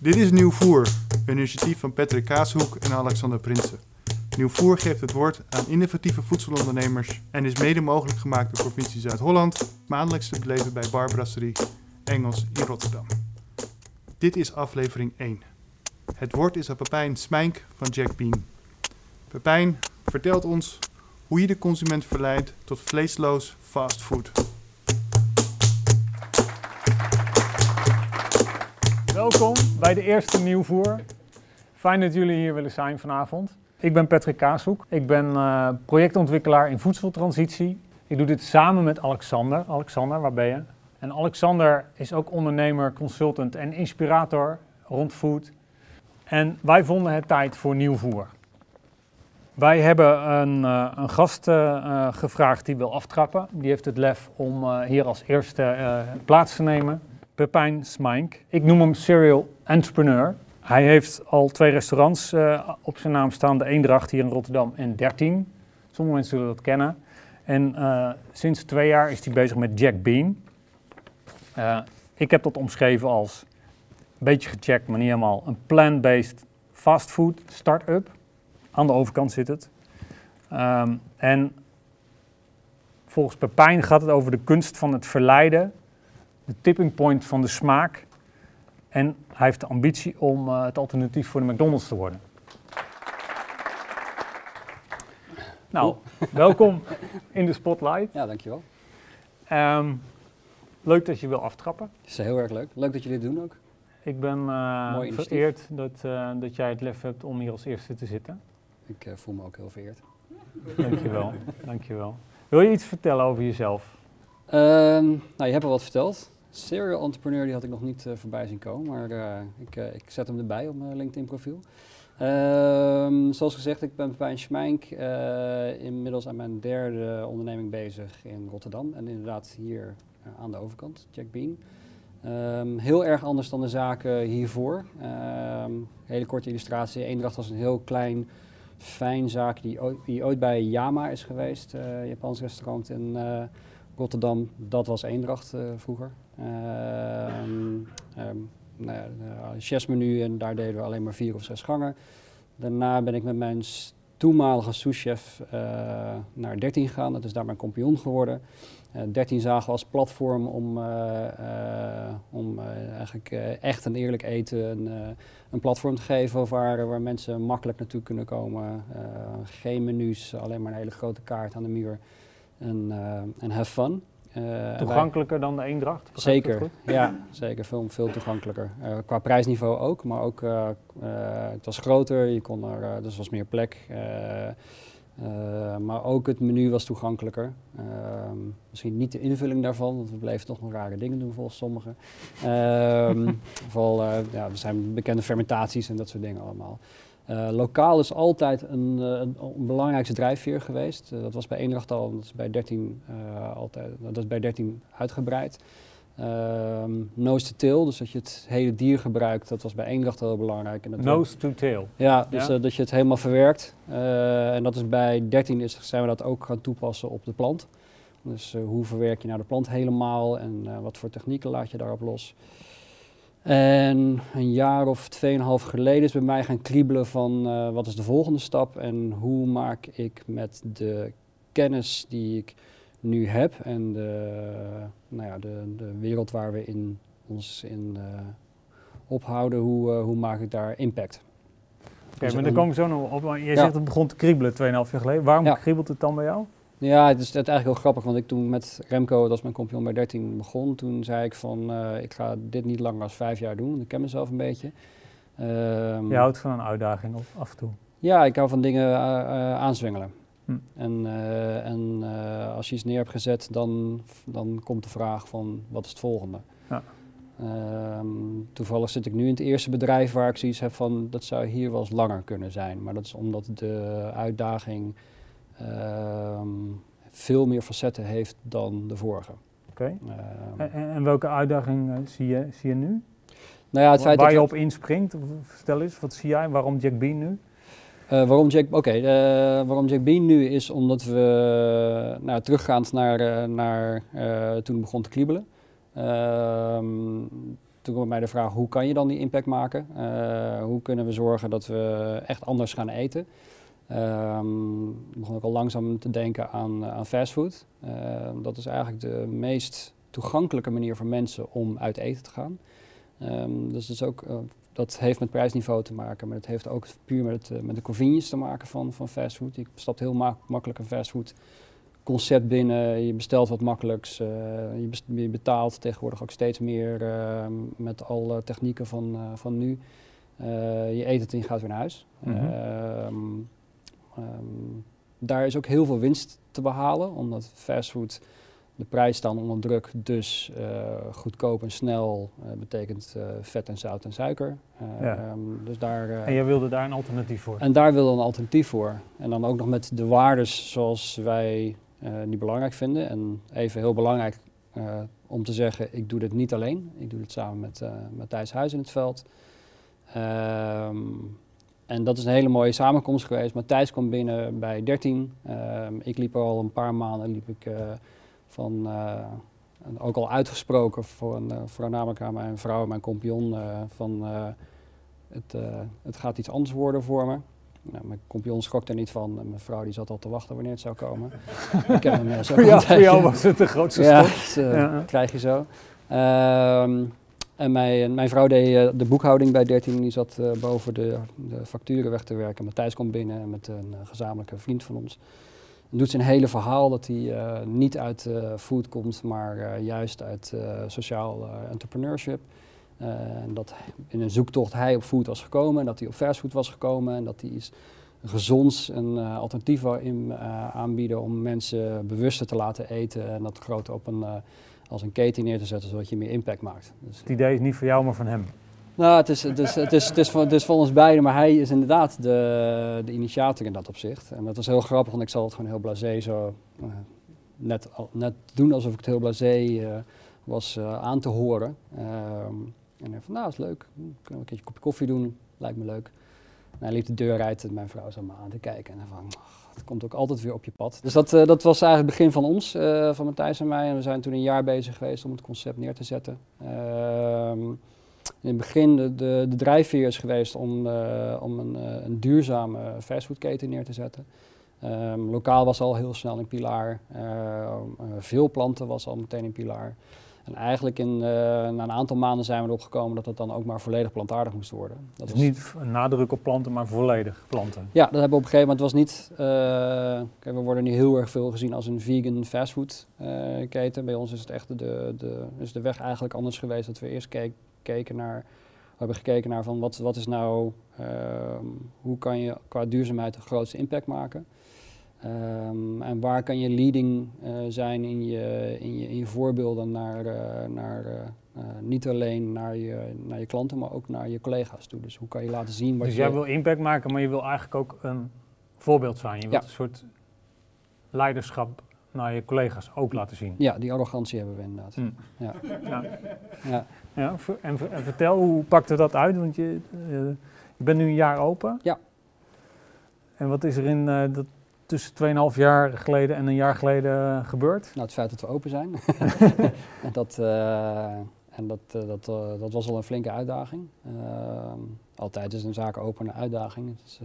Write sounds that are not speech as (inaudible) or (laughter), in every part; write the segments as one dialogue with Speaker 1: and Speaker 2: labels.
Speaker 1: Dit is Nieuw Voer, een initiatief van Patrick Kaashoek en Alexander Prinsen. Nieuw Voer geeft het woord aan innovatieve voedselondernemers en is mede mogelijk gemaakt door provincie Zuid-Holland, maandelijks te beleven bij Barbrasserie Engels in Rotterdam. Dit is aflevering 1. Het woord is aan Pepijn Smijnk van Jack Bean. Pepijn vertelt ons hoe je de consument verleidt tot vleesloos fastfood.
Speaker 2: Welkom bij de eerste Nieuwvoer. Fijn dat jullie hier willen zijn vanavond. Ik ben Patrick Kaashoek. Ik ben eh, projectontwikkelaar in voedseltransitie. Ik doe dit samen met Alexander. Alexander, waar ben je? En Alexander is ook ondernemer, consultant en inspirator rond food. En wij vonden het tijd voor Nieuwvoer. Wij hebben een, uh, een gast uh, gevraagd die wil aftrappen. Die heeft het lef om hier als eerste plaats te nemen. Pepijn Smijnk. Ik noem hem serial entrepreneur. Hij heeft al twee restaurants uh, op zijn naam staan. De Eendracht hier in Rotterdam en 13. Sommige mensen zullen dat kennen. En uh, sinds twee jaar is hij bezig met Jack Bean. Uh, ik heb dat omschreven als, een beetje gecheckt, maar niet helemaal, een plant-based fastfood start-up. Aan de overkant zit het. Um, en volgens Pepijn gaat het over de kunst van het verleiden de tipping point van de smaak. En hij heeft de ambitie om uh, het alternatief voor de McDonald's te worden. Nou, welkom in de spotlight.
Speaker 3: Ja, dankjewel.
Speaker 2: Um, leuk dat je wil aftrappen.
Speaker 3: Het is heel erg leuk. Leuk dat jullie dit doen ook.
Speaker 2: Ik ben uh, vereerd dat, uh, dat jij het lef hebt om hier als eerste te zitten.
Speaker 3: Ik uh, voel me ook heel vereerd.
Speaker 2: Dankjewel, dankjewel. Wil je iets vertellen over jezelf?
Speaker 3: Um, nou, je hebt al wat verteld. Serial entrepreneur die had ik nog niet uh, voorbij zien komen, maar uh, ik, uh, ik, zet hem erbij op mijn LinkedIn profiel. Um, zoals gezegd, ik ben Pepijn Schmijnk, inmiddels aan mijn derde onderneming bezig in Rotterdam en inderdaad hier aan de overkant, Jack Bean. Um, heel erg anders dan de zaken hiervoor. Um, hele korte illustratie. Eendracht was een heel klein, fijn zaak die, die ooit bij Yama is geweest, Japans restaurant in Rotterdam. Dat was Eendracht vroeger. Um, um, nou ja, chefmenu en daar deden we alleen maar vier of zes gangen. Daarna ben ik met mijn toenmalige souschef uh, naar 13 gegaan. Dat is daar mijn compagnon geworden. Uh, 13 zagen we als platform om, uh, om eigenlijk echt en eerlijk eten een, een platform te geven waar, waar mensen makkelijk naartoe kunnen komen. geen menus, alleen maar een hele grote kaart aan de muur en, en have fun.
Speaker 2: Uh, toegankelijker wij, dan de Eendracht?
Speaker 3: Zeker, ja, zeker. Veel, veel toegankelijker. Uh, qua prijsniveau ook, maar ook uh, het was groter, je kon er, dus was meer plek. maar ook het menu was toegankelijker. Ehm, misschien niet de invulling daarvan, want we bleven toch nog rare dingen doen volgens sommigen. Ehm, (laughs) vooral, ja, er zijn bekende fermentaties en dat soort dingen allemaal. Uh, lokaal is altijd een, uh, een, een belangrijkste drijfveer geweest. Uh, dat was bij Eendracht al, dat is bij 13, altijd, dat is bij 13 uitgebreid. Um, nose to tail, dus dat je het hele dier gebruikt, dat was bij Eendracht heel belangrijk. En dat
Speaker 2: nose to tail?
Speaker 3: Ja, dus ja? dat je het helemaal verwerkt. en dat is bij 13 is, zijn we dat ook gaan toepassen op de plant. Dus hoe verwerk je nou de plant helemaal en wat voor technieken laat je daarop los. En een jaar of tweeënhalf geleden is bij mij gaan kriebelen van uh, wat is de volgende stap en hoe maak ik met de kennis die ik nu heb en de, nou ja, de, de wereld waar we in, ons in uh, ophouden, hoe, uh, hoe maak ik daar impact?
Speaker 2: Oké, okay, dus maar daar komen we zo nog op. Je ja. zegt het begon te kriebelen 2,5 jaar geleden. Waarom ja. kriebelt het dan bij jou?
Speaker 3: Ja, het is, het eigenlijk heel grappig, want ik toen met Remco, dat is mijn compagnon bij 13, begon, toen zei ik van, uh, ik ga dit niet langer dan vijf jaar doen, ik ken mezelf een beetje.
Speaker 2: Um, je houdt van een uitdaging of af en toe?
Speaker 3: Ja, ik hou van dingen uh, uh, aanzwengelen. Hm. En, en als je iets neer hebt gezet, dan, dan komt de vraag van, wat is het volgende? Ja. Um, toevallig zit ik nu in het eerste bedrijf waar ik zoiets heb van, dat zou hier wel eens langer kunnen zijn. Maar dat is omdat de uitdaging veel meer facetten heeft dan de vorige.
Speaker 2: Oké. Okay. Um, en, en, welke uitdaging uh, zie, je, zie je nu?
Speaker 3: Nou ja, het feit
Speaker 2: Waar
Speaker 3: dat
Speaker 2: je op inspringt, vertel eens, wat zie jij? Waarom Jack Bean nu?
Speaker 3: Uh, waarom, Jack, okay, uh, waarom Jack Bean nu is omdat we, nou, teruggaand naar, naar toen het begon te kriebelen. Ehm, toen kwam mij de vraag, hoe kan je dan die impact maken? Hoe kunnen we zorgen dat we echt anders gaan eten? Um, ik begon ook al langzaam te denken aan, aan fastfood. Uh, dat is eigenlijk de meest toegankelijke manier voor mensen om uit eten te gaan. Um, dus dat, is ook, uh, dat heeft met prijsniveau te maken, maar het heeft ook puur met, uh, met de convenience te maken van, van fastfood. Je stapt heel ma makkelijk een fastfood concept binnen, je bestelt wat makkelijks, uh, je, je, betaalt tegenwoordig ook steeds meer ehm, met alle technieken van, van nu. je eet het en je gaat weer naar huis. Mm -hmm. Um, daar is ook heel veel winst te behalen, omdat fastfood de prijs staan onder druk, dus uh, goedkoop en snel uh, betekent uh, vet en zout en suiker.
Speaker 2: Ja. Um, dus daar, en jij wilde daar een alternatief voor?
Speaker 3: En daar wilde een alternatief voor. En dan ook nog met de waardes zoals wij die belangrijk vinden. En even heel belangrijk om te zeggen, ik doe dit niet alleen. Ik doe dit samen met, met Thijs Huis in het veld. Um, en dat is een hele mooie samenkomst geweest. Matthijs kwam binnen bij 13. Uh, ik liep al een paar maanden liep ik, uh, van, uh, ook al uitgesproken voor een, voornamelijk aan mijn vrouw en mijn compagnon, van het, het gaat iets anders worden voor me. Nou, mijn compagnon schrok er niet van. Mijn vrouw die zat al te wachten wanneer het zou komen. (laughs)
Speaker 2: ik heb hem zo ja, voor jou was het de grootste (laughs)
Speaker 3: ja, schok. Dus, ja, krijg je zo. Ehm, en mijn, mijn vrouw deed uh, de boekhouding bij 13, die zat uh, boven de, de, facturen weg te werken. Matthijs komt binnen met een uh, gezamenlijke vriend van ons. En doet zijn hele verhaal dat hij niet uit food komt, maar juist uit sociaal entrepreneurship. en dat in een zoektocht hij op food was gekomen, dat hij op fastfood was gekomen en dat hij iets gezonds een alternatief in, aanbieden om mensen bewuster te laten eten en dat groot op een als een keten neer te zetten, zodat je meer impact maakt.
Speaker 2: Dus het idee is niet voor jou, maar van hem?
Speaker 3: Nou, het is, het is, het is, het is, van, het is van ons beiden, maar hij is inderdaad de, de initiator in dat opzicht. En dat was heel grappig, want ik zal het gewoon heel blasé zo uh, net, net doen alsof ik het heel blasé uh, was uh, aan te horen. Ehm, en hij van, nou, is leuk. Kunnen we een keertje een kopje koffie doen? Lijkt me leuk. En hij liep de deur uit en mijn vrouw zat me aan te kijken. En hij van, het komt ook altijd weer op je pad. Dus dat, uh, dat was eigenlijk het begin van ons, uh, van Matthijs en mij. En we zijn toen een jaar bezig geweest om het concept neer te zetten. Uh, in het begin de, de, de drijfveer is geweest om, uh, om een, een, duurzame fastfoodketen neer te zetten. Um, lokaal was al heel snel een pilaar. veel planten was al meteen een pilaar. En eigenlijk in, uh, na een aantal maanden zijn we erop gekomen dat het dan ook maar volledig plantaardig moest worden.
Speaker 2: Dat dus niet een nadruk op planten, maar volledig planten?
Speaker 3: Ja, dat hebben we op een gegeven moment. Het was niet, uh, we worden nu heel erg veel gezien als een vegan fastfood uh, keten. Bij ons is het echt de, de, is de weg eigenlijk anders geweest. Dat we eerst keek, keken naar, we hebben gekeken naar van wat, wat is nou, ehm, hoe kan je qua duurzaamheid de grootste impact maken. Um, en waar kan je leading uh, zijn in je, in, je, in je voorbeelden naar, uh, naar uh, niet alleen naar je, naar je klanten, maar ook naar je collega's toe. Dus hoe kan je laten zien wat
Speaker 2: dus
Speaker 3: je...
Speaker 2: jij wil impact maken, maar je wil eigenlijk ook een voorbeeld zijn. Je wilt ja. een soort leiderschap naar je collega's ook laten zien.
Speaker 3: Ja, die arrogantie hebben we inderdaad. Mm. Ja.
Speaker 2: ja. ja. ja. En, en, vertel, hoe pakte dat uit? Want je, je bent nu een jaar open.
Speaker 3: Ja.
Speaker 2: En wat is er in dat tussen 2,5 jaar geleden en een jaar geleden gebeurd?
Speaker 3: Nou, het feit dat we open zijn. (laughs) (laughs) en dat, en dat, uh, dat, uh, dat was al een flinke uitdaging. Altijd is een zaak open een uitdaging. Het, is,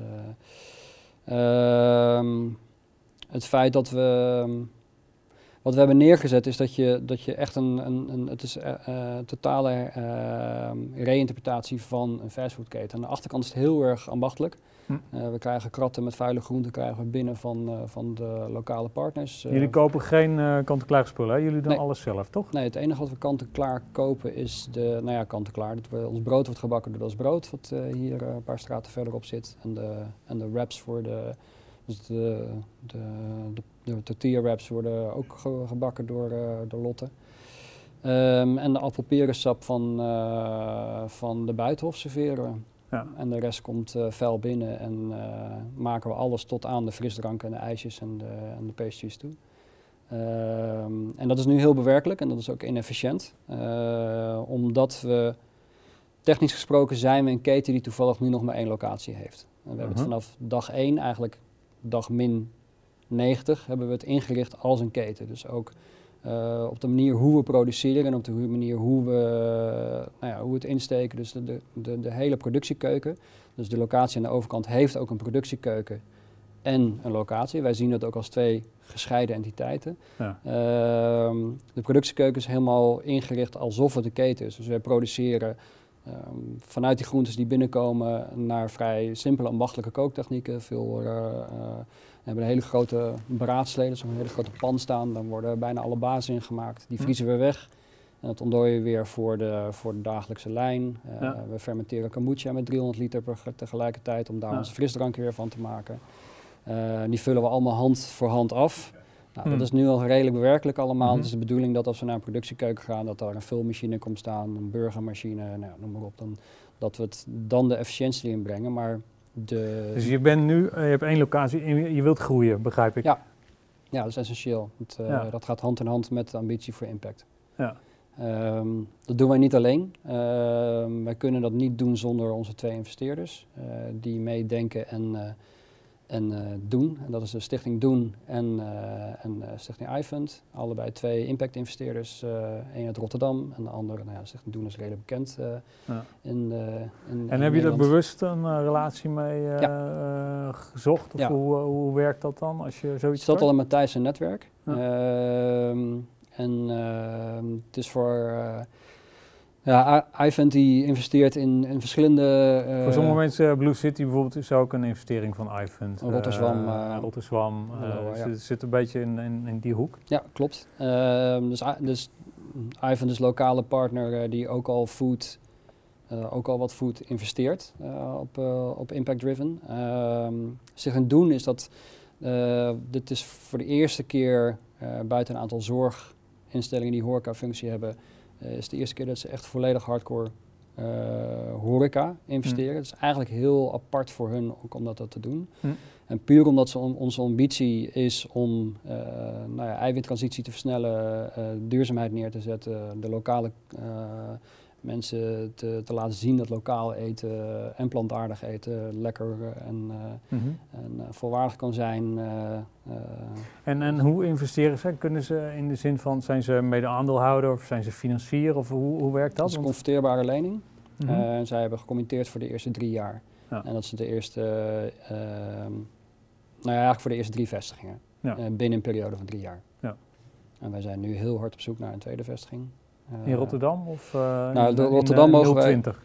Speaker 3: ehm, het feit dat we. Wat we hebben neergezet is dat je, dat je echt een, een, een het is totale reinterpretatie van een fastfoodketen. Aan de achterkant is het heel erg ambachtelijk. Uh, we krijgen kratten met vuile groenten krijgen we binnen van, uh, van de lokale partners.
Speaker 2: Uh, Jullie kopen geen kant-en-klaar spullen, hè? Jullie doen
Speaker 3: nee.
Speaker 2: alles zelf, toch?
Speaker 3: Nee, het enige wat we kant-en-klaar kopen is de, nou ja, kant-en-klaar. ons brood wordt gebakken door dat brood, wat hier een paar straten verderop zit. En de, en de wraps voor de, dus de, de, de, de tortilla wraps worden ook ge gebakken door, door Lotte. Um, en de appelperensap van, van de Buitenhof serveren ja. En de rest komt uh, vuil binnen en uh, maken we alles tot aan de frisdranken en de ijsjes en de, en de pastries toe. Um, en dat is nu heel bewerkelijk en dat is ook inefficiënt. Uh, omdat we, technisch gesproken, zijn we een keten die toevallig nu nog maar één locatie heeft. En we hebben het mhm. vanaf dag 1, eigenlijk dag min 90, hebben we het ingericht als een keten. Dus ook eh, op de manier hoe we produceren en op de manier hoe we, nou ja, hoe we het insteken. Dus de, de, de, de hele productiekeuken. Dus de locatie aan de overkant heeft ook een productiekeuken en een locatie. Wij zien dat ook als twee gescheiden entiteiten.
Speaker 2: Ja.
Speaker 3: Ehm, de productiekeuken is helemaal ingericht alsof het een keten is. Dus wij produceren ehm, vanuit die groentes die binnenkomen naar vrij simpele ambachtelijke kooktechnieken. Veel, eh, eh, we hebben een hele grote braadsleden, zo'n hele grote pan staan. Dan worden bijna alle bazen ingemaakt. Die vriezen we weg. En dat ontdooien we weer voor de, voor de dagelijkse lijn. Eh,
Speaker 2: Ja.
Speaker 3: We fermenteren kombucha met 300 liter per, tegelijkertijd om daar
Speaker 2: Ja.
Speaker 3: onze frisdranken weer van te maken. Eh, die vullen we allemaal hand voor hand af. Nou,
Speaker 2: Hmm.
Speaker 3: Dat is nu al redelijk bewerkelijk allemaal.
Speaker 2: Mhm.
Speaker 3: Het is de bedoeling dat als we naar een productiekeuken gaan, dat daar een vulmachine komt staan, een burgermachine, nou, noem maar op. Dan, dat we het dan de efficiëntie erin brengen. Maar de,
Speaker 2: Dus je bent nu, eh, je hebt één locatie en je wilt groeien, begrijp ik.
Speaker 3: Ja. ja, dat is essentieel. Het, eh,
Speaker 2: Ja.
Speaker 3: Dat gaat hand in hand met de ambitie voor impact.
Speaker 2: Ja.
Speaker 3: Ehm, dat doen wij niet alleen. Ehm, wij kunnen dat niet doen zonder onze twee investeerders eh, die meedenken en, en eh, doen. En dat is de Stichting Doen en, eh, en eh, Stichting iFund. Allebei twee impact-investeerders. Eén uit Rotterdam en de andere, nou ja, Stichting Doen is redelijk bekend
Speaker 2: Ja.
Speaker 3: in, in
Speaker 2: En heb je er bewust een relatie mee gezocht? Of
Speaker 3: Ja.
Speaker 2: hoe, hoe werkt dat dan als je
Speaker 3: Het
Speaker 2: zoiets
Speaker 3: staat al
Speaker 2: start?
Speaker 3: in Matthijs netwerk. Ehm, en ehm, het is voor... ja, iVent die investeert in, in verschillende... eh,
Speaker 2: Voor sommige mensen, eh, Blue City bijvoorbeeld, is ook een investering van iFund.
Speaker 3: Rotterdam,
Speaker 2: eh, Rotterdam.
Speaker 3: ja.
Speaker 2: zit, een beetje in, in, in die hoek.
Speaker 3: Ja, klopt. Ehm, dus, dus iVent is lokale partner die ook al food... ook al wat food investeert op, op Impact Driven. Ehm zich gaan doen is dat dit is voor de eerste keer buiten een aantal zorginstellingen die horeca-functie hebben, eh, is de eerste keer dat ze echt volledig hardcore eh, horeca investeren. Het is eigenlijk heel apart voor hun ook om dat, dat te doen.
Speaker 2: Hm.
Speaker 3: En puur omdat ze on- onze ambitie is om eh nou ja, eiwittransitie te versnellen, duurzaamheid neer te zetten, de lokale mensen te, te laten zien dat lokaal eten en plantaardig eten lekker eh, en, eh, en eh, volwaardig kan zijn.
Speaker 2: En, en hoe investeren ze? Kunnen ze in de zin van, zijn ze mede aandeelhouder of zijn ze financier? Of hoe, hoe werkt
Speaker 3: dat
Speaker 2: dat?
Speaker 3: is een converteerbare lening.
Speaker 2: Mhm.
Speaker 3: Eh, en zij hebben gecommitteerd voor de eerste drie jaar.
Speaker 2: Ja.
Speaker 3: En dat is de eerste, eh, ehm, nou ja, eigenlijk voor de eerste drie vestigingen.
Speaker 2: Ja.
Speaker 3: Binnen een periode van drie jaar.
Speaker 2: Ja.
Speaker 3: En wij zijn nu heel hard op zoek naar een tweede vestiging. Eh,
Speaker 2: in Rotterdam? Of, uh,
Speaker 3: nou,
Speaker 2: in, in,
Speaker 3: Rotterdam
Speaker 2: eh,
Speaker 3: mogen wij-
Speaker 2: 020?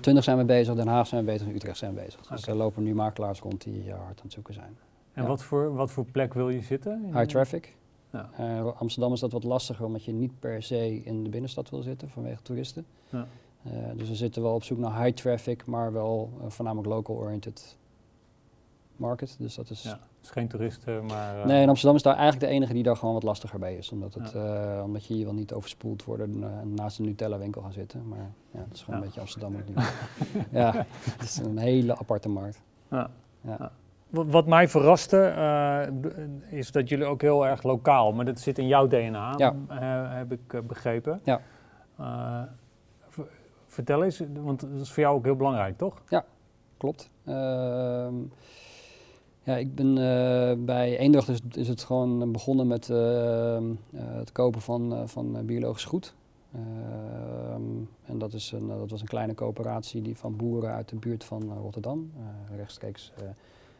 Speaker 3: 020 zijn we bezig, Den Haag zijn we bezig en Utrecht zijn we bezig. Dus er lopen nu makelaars rond die eh, hard aan het zoeken zijn.
Speaker 2: En
Speaker 3: Ja.
Speaker 2: wat, voor, wat voor plek wil je zitten? In-
Speaker 3: High traffic.
Speaker 2: Ja.
Speaker 3: Eh, Amsterdam is dat wat lastiger omdat je niet per se in de binnenstad wil zitten vanwege toeristen.
Speaker 2: Ja.
Speaker 3: Eh, dus we zitten wel op zoek naar high traffic, maar wel eh, voornamelijk local oriented market. Dus dat is
Speaker 2: Ja, is geen toeristen, maar... eh,
Speaker 3: Nee, en Amsterdam is daar eigenlijk de enige die daar gewoon wat lastiger bij is. Omdat, het, eh, omdat je hier wel niet overspoeld wordt en eh, naast een Nutella winkel gaan zitten. Maar ja, dat is gewoon
Speaker 2: Ja.
Speaker 3: een beetje Amsterdam. ook niet. (laughs) ja, het is een hele aparte markt.
Speaker 2: Ja.
Speaker 3: Ja.
Speaker 2: Ja. Wat, mij verraste is dat jullie ook heel erg lokaal, maar dat zit in jouw DNA,
Speaker 3: Ja.
Speaker 2: heb ik begrepen.
Speaker 3: Ja.
Speaker 2: Vertel eens, want dat is voor jou ook heel belangrijk, toch?
Speaker 3: Klopt. Ehm, ja, ik ben eh, bij Eendracht is, is het gewoon begonnen met ehm, eh, het kopen van, eh, van eh, biologisch goed. Ehm, en dat, is een, dat was een kleine coöperatie die van boeren uit de buurt van eh, Rotterdam. eh, rechtstreeks eh,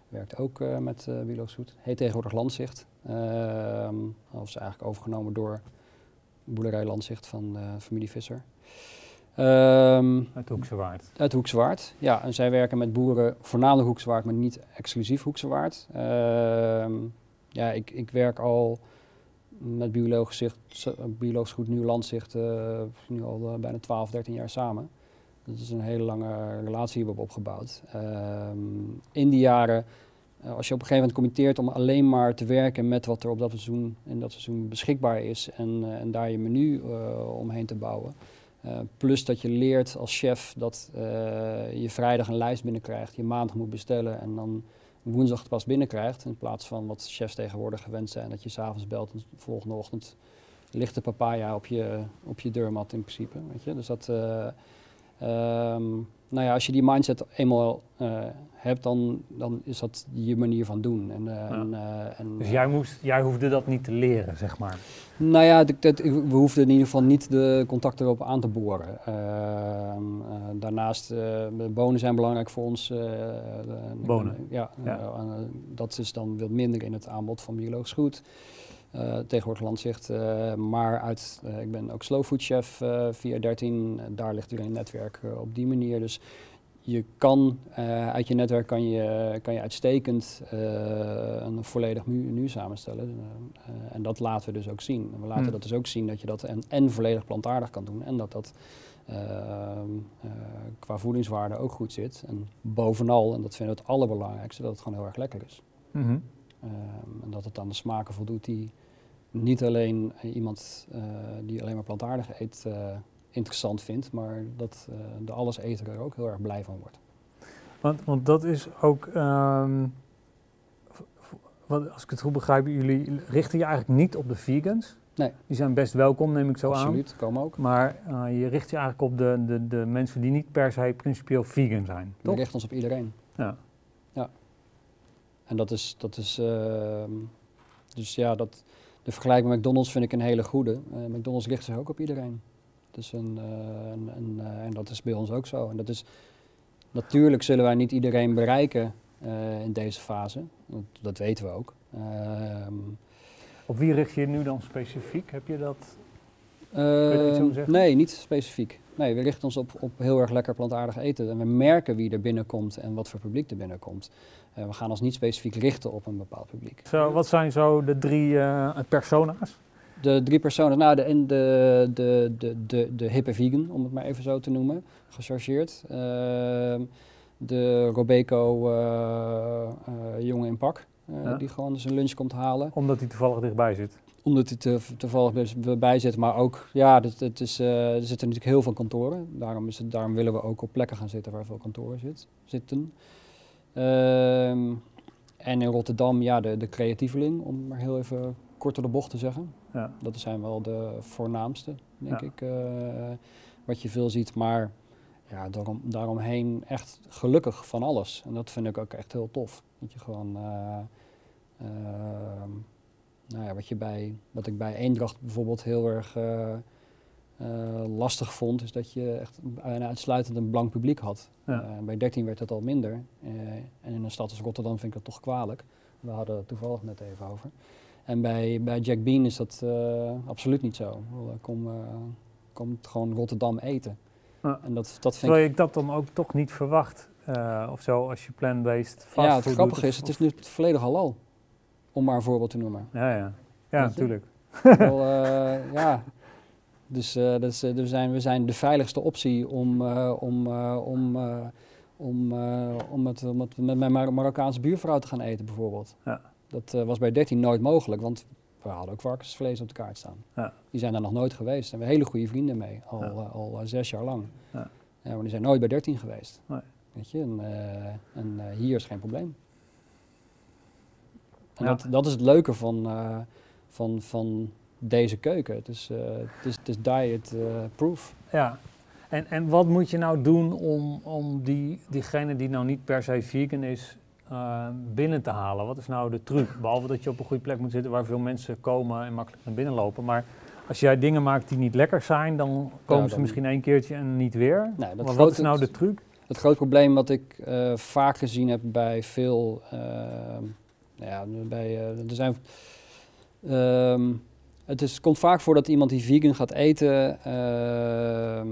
Speaker 3: werkt ook eh, met eh, biologisch goed. Heet tegenwoordig Landzicht. Ehm of is eigenlijk overgenomen door boerderij Landzicht van familie Visser. Ehm,
Speaker 2: Uit de Hoekse Waard.
Speaker 3: uit Hoekse Waard. Ja, en zij werken met boeren, voornamelijk Hoekse Waard, maar niet exclusief Hoekse Waard. Ehm, ja, ik, ik werk al met biologisch, zicht, biologisch goed nieuw landzicht uh, nu al eh, bijna 12, 13 jaar samen. Dat is een hele lange relatie die we hebben opgebouwd. Ehm, in die jaren, eh, als je op een gegeven moment committeert om alleen maar te werken met wat er op dat seizoen, in dat seizoen beschikbaar is en, en daar je menu omheen te bouwen. Uh, plus dat je leert als chef dat uh, je vrijdag een lijst binnenkrijgt, je maandag moet bestellen en dan woensdag het pas binnenkrijgt. In plaats van wat chefs tegenwoordig gewend zijn, dat je s'avonds belt en de volgende ochtend ligt de papaya op je, op je deurmat in principe. Weet je? Dus dat, uh, um, nou ja, als je die mindset eenmaal eh, hebt, dan, dan is dat je manier van doen. En, eh, en, eh, en,
Speaker 2: Dus jij, moest, jij hoefde dat niet te leren, zeg maar.
Speaker 3: Nou ja, dat- dat- we hoefden in ieder geval niet de contacten erop aan te boren. Ehm, eh, daarnaast, bonen zijn belangrijk voor ons.
Speaker 2: Bonen?
Speaker 3: ja,
Speaker 2: Ja.
Speaker 3: dat is dan wat minder in het aanbod van biologisch goed. Eh, tegenwoordig landzicht. eh, maar uit, eh, ik ben ook slow food chef via 13. eh, daar ligt weer een netwerk op die manier. Dus je kan uit je netwerk kan je, kan je uitstekend een volledig menu samenstellen. En dat laten we dus ook zien. En we laten
Speaker 2: Hmm.
Speaker 3: dat dus ook zien dat je dat en, en volledig plantaardig kan doen. En dat dat qua voedingswaarde ook goed zit. En bovenal, en dat vinden we het allerbelangrijkste, dat het gewoon heel erg lekker is.
Speaker 2: Mhm.
Speaker 3: En dat het aan de smaken voldoet die niet alleen eh, iemand eh, die alleen maar plantaardig eet eh, interessant vindt, maar dat de alleseter er ook heel erg blij van wordt.
Speaker 2: Want, want dat is ook, ehm, als ik het goed begrijp, jullie richten je eigenlijk niet op de vegans.
Speaker 3: Nee.
Speaker 2: Die zijn best welkom, neem ik zo aan.
Speaker 3: Absoluut, komen ook.
Speaker 2: Maar je richt je eigenlijk op de, de, de mensen die niet per se principieel vegan zijn,
Speaker 3: We
Speaker 2: toch?
Speaker 3: richten ons op iedereen.
Speaker 2: Ja.
Speaker 3: En dat is, dat is ehm, dus ja, dat, de vergelijking met McDonald's vind ik een hele goede. Eh, McDonald's richt zich ook op iedereen. Dus een, een, een, eh, en dat is bij ons ook zo. En dat is, natuurlijk zullen wij niet iedereen bereiken in deze fase. Dat, dat weten we ook. Ehm,
Speaker 2: Op wie richt je je nu dan specifiek? Heb je dat?
Speaker 3: je
Speaker 2: over zeggen?
Speaker 3: Nee, niet specifiek. Nee, we richten ons op, op heel erg lekker plantaardig eten. En we merken wie er binnenkomt en wat voor publiek er binnenkomt. Eh, we gaan ons niet specifiek richten op een bepaald publiek.
Speaker 2: Zo, wat zijn zo de drie eh, persona's?
Speaker 3: De drie personen, nou de, de, de, de, de, de hippe vegan, om het maar even zo te noemen, gechargeerd. Ehm, de Robeco eh, eh, jongen in pak, eh,
Speaker 2: Ja.
Speaker 3: die gewoon zijn lunch komt halen.
Speaker 2: Omdat hij toevallig dichtbij zit.
Speaker 3: Omdat hij te, toevallig bij zit, maar ook, ja, het, het is, eh, er zitten natuurlijk heel veel kantoren. Daarom, is het, daarom willen we ook op plekken gaan zitten waar veel kantoren zit, zitten. Ehm, en in Rotterdam, ja, de, de creatieveling, om maar heel even kort door de bocht te zeggen.
Speaker 2: Ja.
Speaker 3: Dat zijn wel de voornaamste, denk
Speaker 2: Ja.
Speaker 3: ik, eh, wat je veel ziet. Maar ja, daarom, daaromheen echt gelukkig van alles. En dat vind ik ook echt heel tof. Dat je gewoon, eh, ehm, nou ja, wat, je bij, wat ik bij Eendracht bijvoorbeeld heel erg eh, eh, lastig vond, is dat je echt bijna uitsluitend een blank publiek had.
Speaker 2: Ja.
Speaker 3: Eh, bij 13 werd dat al minder. En in een stad als Rotterdam vind ik dat toch kwalijk. We hadden het toevallig net even over. En bij, bij Jack Bean is dat absoluut niet zo. Kom, kom gewoon Rotterdam eten.
Speaker 2: Ja.
Speaker 3: En dat, dat vind ik
Speaker 2: Terwijl ik dat dan ook toch niet verwacht. eh, of zo, als je plant-based fast
Speaker 3: Ja, het grappige
Speaker 2: doet,
Speaker 3: is, het is nu volledig halal. Om maar een voorbeeld te noemen.
Speaker 2: Ja, ja. Ja, natuurlijk.
Speaker 3: Wel, (laughs) eh, ja. Dus, eh, dat is, eh, we, zijn, we zijn de veiligste optie om, eh, om, eh, om, eh, om, eh, om, het, om het met mijn Mar- Marokkaanse buurvrouw te gaan eten bijvoorbeeld.
Speaker 2: Ja.
Speaker 3: Dat eh, was bij 13 nooit mogelijk, want we hadden ook varkensvlees op de kaart staan.
Speaker 2: Ja.
Speaker 3: Die zijn daar nog nooit geweest. Daar hebben we hele goede vrienden mee, al,
Speaker 2: Ja.
Speaker 3: eh, al eh, zes jaar lang.
Speaker 2: Ja.
Speaker 3: Ja, maar die zijn nooit bij 13 geweest.
Speaker 2: Nee.
Speaker 3: Weet je, en, eh, en eh, hier is geen probleem. En
Speaker 2: Ja.
Speaker 3: dat, dat is het leuke van, eh, van, van deze keuken. Het is, eh, het is, het is diet eh, proof.
Speaker 2: Ja. En, en wat moet je nou doen om, om die, diegene die nou niet per se vegan is, binnen te halen? Wat is nou de truc? Behalve dat je op een goede plek moet zitten waar veel mensen komen en makkelijk naar binnen lopen. Maar als jij dingen maakt die niet lekker zijn, dan komen ze
Speaker 3: dan-
Speaker 2: misschien één keertje en niet weer.
Speaker 3: Nee, dat
Speaker 2: maar wat is nou de truc?
Speaker 3: Het groot probleem wat ik vaak gezien heb bij veel. nou ja, bij, eh, er zijn. ehm, het is, komt vaak voor dat iemand die vegan gaat eten. ehm,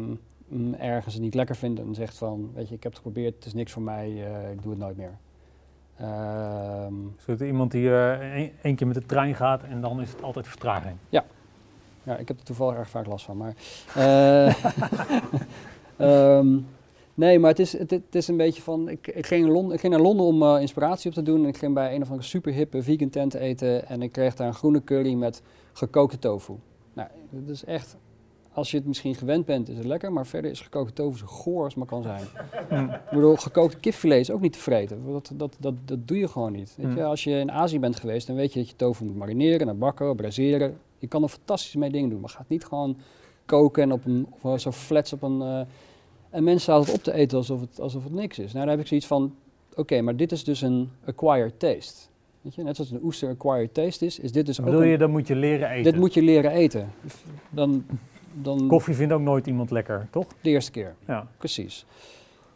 Speaker 3: mm, ergens het niet lekker vindt en zegt van: Weet je, ik heb het geprobeerd, het is niks voor mij, eh, ik doe het nooit meer.
Speaker 2: Zodat iemand die eh, één keer met de trein gaat en dan is het altijd vertraging.
Speaker 3: Ja, ik heb er toevallig erg vaak last van. Maar, (laughs) ehm, nee, maar het is, het, het is een beetje van. Ik, ik, ging, in Londen, ik ging naar Londen om eh, inspiratie op te doen. En ik ging bij een of andere super hippe vegan tent eten. En ik kreeg daar een groene curry met gekookte tofu. Nou, dat is echt. Als je het misschien gewend bent, is het lekker. Maar verder is gekookte tofu zo goor als maar kan zijn. Ik bedoel, gekookte kipfilet is ook niet te vreten. Dat, dat, dat, dat doe je gewoon niet. Weet je?
Speaker 2: Mm.
Speaker 3: Als je in Azië bent geweest, dan weet je dat je tofu moet marineren, naar bakken, braseren. Je kan er fantastisch mee dingen doen, maar ga het niet gewoon koken en op een, of zo flats op een... eh, En mensen staan het op te eten alsof het, alsof het niks is. Nou, dan heb ik zoiets van, oké, maar dit is dus een acquired taste. Weet je, net zoals een oester acquired taste is, is dit dus ook
Speaker 2: Bedoel je, dan moet je leren eten.
Speaker 3: Dit moet je leren eten. Dan, dan
Speaker 2: Koffie vindt ook nooit iemand lekker, toch?
Speaker 3: de eerste keer.
Speaker 2: Ja.
Speaker 3: Precies.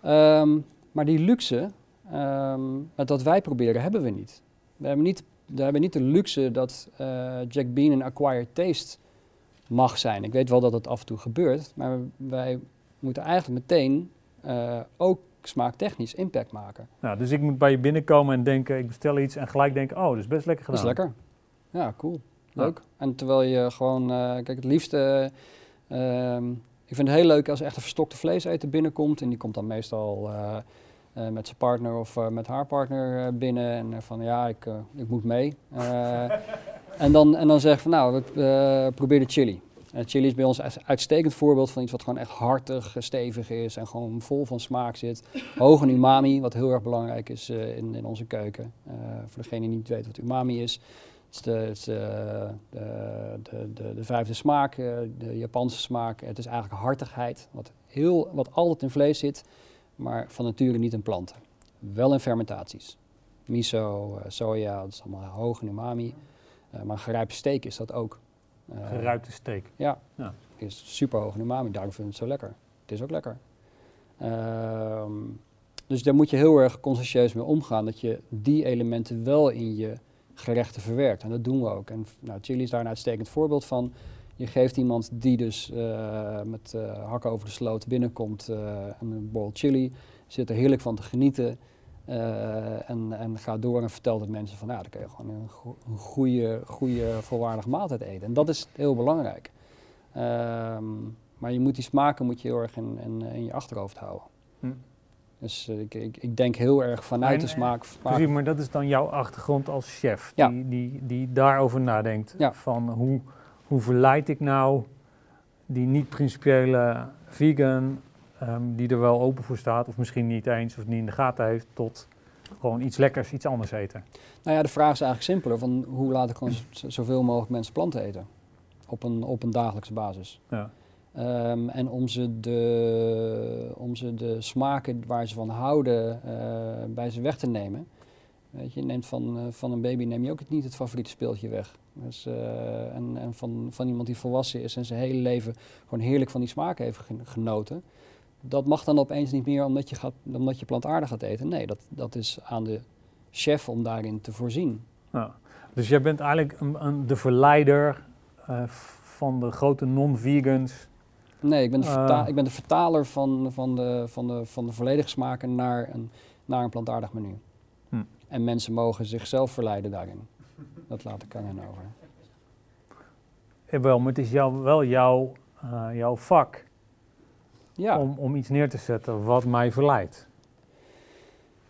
Speaker 3: Ehm, maar die luxe, ehm, dat wij proberen, hebben we niet. We hebben niet, we hebben niet de luxe dat eh, Jack Bean een acquired taste mag zijn. Ik weet wel dat het af en toe gebeurt, maar wij moeten eigenlijk meteen eh, ook smaaktechnisch impact maken.
Speaker 2: Nou, dus ik moet bij je binnenkomen en denken, ik bestel iets en gelijk denken, oh, dat is best lekker
Speaker 3: Dat
Speaker 2: gedaan.
Speaker 3: is lekker. Ja, cool. Leuk. En terwijl je gewoon, eh, kijk, het liefste, ehm, ik vind het heel leuk als echt een verstokte vleeseter binnenkomt. En die komt dan meestal eh, eh, met zijn partner of eh, met haar partner eh, binnen. En eh, van, ja, ik, eh, ik moet mee. Eh, (laughs) en, dan, en dan zeg ik van, nou, we, eh, probeer de chili. En chili is bij ons een uitstekend voorbeeld van iets wat gewoon echt hartig, eh, stevig is en gewoon vol van smaak zit. Hoog in umami, wat heel erg belangrijk is eh, in, in onze keuken. Eh, voor degene die niet weet wat umami is. Het is de, het eh, de, de, de, de vijfde smaak, eh, de Japanse smaak. Het is eigenlijk hartigheid, wat, heel, wat altijd in vlees zit, maar van nature niet in planten. Wel in fermentaties. Miso, eh, soja, dat is allemaal hoog in umami. Eh, maar gerijpte steak is dat ook. Eh,
Speaker 2: Geruite steak.
Speaker 3: ja,
Speaker 2: Ja.
Speaker 3: is super hoog umami, daarom vind ik het zo lekker. Het is ook lekker. Ehm, dus daar moet je heel erg consciëntieus mee omgaan, dat je die elementen wel in je gerechten verwerkt. En dat doen we ook. En nou, chili is daar een uitstekend voorbeeld van. Je geeft iemand die dus eh, met eh, hakken over de sloot binnenkomt en een bol chili, zit er heerlijk van te genieten. Eh, en, en gaat door en vertelt het mensen van, ja, dan kun je gewoon een, go- een goede, goede, volwaardige maaltijd eten. En dat is heel belangrijk. Ehm, maar je moet die smaken moet je heel erg in, in, in je achterhoofd houden.
Speaker 2: Hm.
Speaker 3: Dus eh, ik, ik, ik denk heel erg vanuit
Speaker 2: En,
Speaker 3: de
Speaker 2: eh,
Speaker 3: smaak. smaak-
Speaker 2: Precies, maar dat is dan jouw achtergrond als chef,
Speaker 3: Ja.
Speaker 2: die, die, die daarover nadenkt.
Speaker 3: Ja.
Speaker 2: Van hoe, hoe verleid ik nou die niet-principiële vegan, ehm, die er wel open voor staat, of misschien niet eens, of niet in de gaten heeft, tot gewoon iets lekkers, iets anders eten.
Speaker 3: Nou ja, de vraag is eigenlijk simpeler. Van hoe laat ik (clears throat) z- zoveel mogelijk mensen planten eten? Op een, op een dagelijkse basis.
Speaker 2: Ja.
Speaker 3: Ehm, en om ze, de, om ze de smaken waar ze van houden eh, bij ze weg te nemen. Weet je, je neemt van, eh, van een baby neem je ook het, niet het favoriete speeltje weg. Dus, eh, en en van, van iemand die volwassen is en zijn hele leven gewoon heerlijk van die smaken heeft gen- genoten. Dat mag dan opeens niet meer omdat je, gaat, omdat je plantaardig gaat eten. Nee, dat, dat is aan de chef om daarin te voorzien.
Speaker 2: Ja. Dus jij bent eigenlijk een, een, de verleider eh, van de grote non-vegans.
Speaker 3: Nee, ik ben de,
Speaker 2: Ah.
Speaker 3: ik ben de vertaler van, van, de, van, de, van de volledige smaken naar een, naar een plantaardig menu.
Speaker 2: Hm.
Speaker 3: En mensen mogen zichzelf verleiden daarin. Dat laat ik aan hen over.
Speaker 2: Jawel, maar het is jou, wel jouw, eh, jouw vak
Speaker 3: Ja,
Speaker 2: om, om iets neer te zetten wat mij verleidt.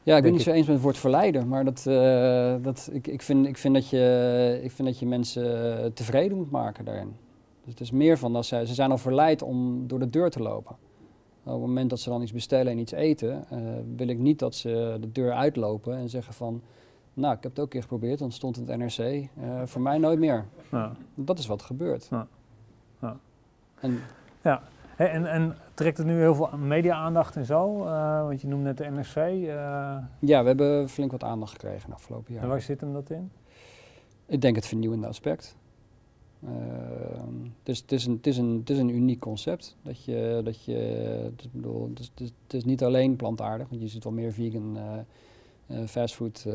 Speaker 3: ja ik ben niet zo eens met het woord verleiden, maar dat, eh, dat, ik, ik, vind, ik, vind dat je, ik vind dat je mensen eh, tevreden moet maken daarin. Dus het is meer van dat zij, ze zijn al verleid om door de deur te lopen. Op het moment dat ze dan iets bestellen en iets eten, eh, wil ik niet dat ze de deur uitlopen en zeggen van, nou, ik heb het ook een keer geprobeerd, dan stond het NRC, voor mij nooit meer.
Speaker 2: Ja.
Speaker 3: Dat is wat gebeurt.
Speaker 2: Ja. Ja.
Speaker 3: En
Speaker 2: En, en trekt het nu heel veel media-aandacht en zo? Eh, want je noemt net de NRC. eh,
Speaker 3: ja, we hebben flink wat aandacht gekregen de afgelopen
Speaker 2: En
Speaker 3: jaar.
Speaker 2: waar zit hem dat in?
Speaker 3: Ik denk het vernieuwende aspect. Dus het is, een, het, is een, het is een uniek concept. Dat je, dat je, dus bedoel, het, is, het, is, niet alleen plantaardig, want je ziet wel meer vegan fastfood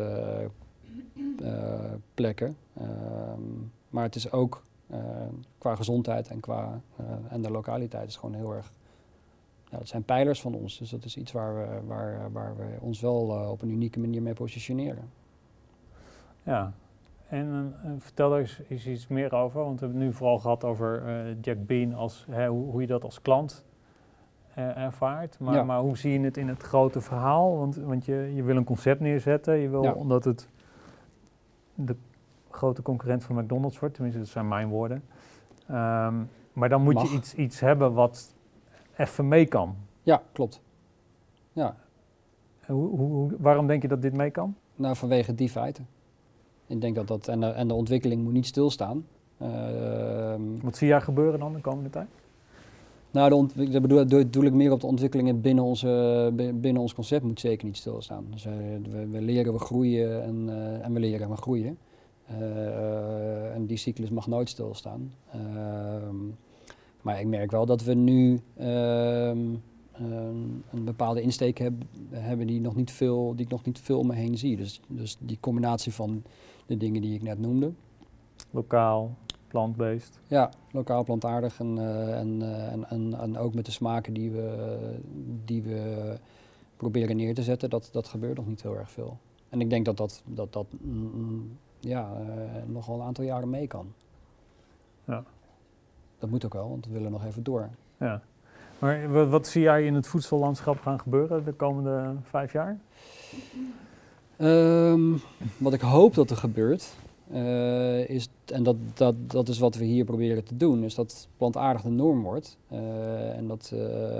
Speaker 3: plekken. Ehm, maar het is ook qua gezondheid en, qua, eh, en de lokaliteit is gewoon heel erg. Ja, dat zijn pijlers van ons. Dus dat is iets waar we, waar, waar we ons wel eh, op een unieke manier mee positioneren.
Speaker 2: Ja. En eh, vertel daar eens, eens iets meer over. Want we hebben het nu vooral gehad over Jack Bean, als, hè, hoe, hoe je dat als klant ervaart. Maar,
Speaker 3: Ja.
Speaker 2: maar hoe zie je het in het grote verhaal? Want, want je, je wil een concept neerzetten. Je wil,
Speaker 3: Ja.
Speaker 2: omdat het de grote concurrent van McDonald's wordt. Tenminste, dat zijn mijn woorden. Ehm, maar dan moet
Speaker 3: Mag.
Speaker 2: je iets, iets hebben wat even mee kan.
Speaker 3: Ja, klopt. Ja,
Speaker 2: En Hoe, hoe, waarom denk je dat dit mee kan?
Speaker 3: Nou, vanwege die feiten. Ik denk dat dat, en de, en de ontwikkeling moet niet stilstaan. Ehm,
Speaker 2: Wat zie jij gebeuren dan de komende tijd?
Speaker 3: Nou, de dat bedoel, bedoel ik meer op de ontwikkelingen binnen, onze, bi- binnen ons concept moet zeker niet stilstaan. Dus eh, we, we leren, we groeien en, eh, en we leren en we groeien. Eh, en die cyclus mag nooit stilstaan. Ehm, maar ik merk wel dat we nu ehm, een, een bepaalde insteek heb, hebben die, nog niet veel, die ik nog niet veel om me heen zie. Dus, dus die combinatie van de dingen die ik net noemde.
Speaker 2: Lokaal, plant-based.
Speaker 3: Ja, lokaal plantaardig en, eh, en, eh, en, en, en ook met de smaken die we, die we proberen neer te zetten, dat, dat gebeurt nog niet heel erg veel. En ik denk dat dat, dat, dat mm, mm, ja, eh, nog wel een aantal jaren mee kan.
Speaker 2: Ja.
Speaker 3: Dat moet ook wel, want we willen nog even door.
Speaker 2: Ja. Maar wat, wat zie jij in het voedsellandschap gaan gebeuren de komende vijf jaar?
Speaker 3: Ehm, wat ik hoop dat er gebeurt, eh, is, en dat, dat, dat is wat we hier proberen te doen, is dat plantaardig de norm wordt eh, en dat,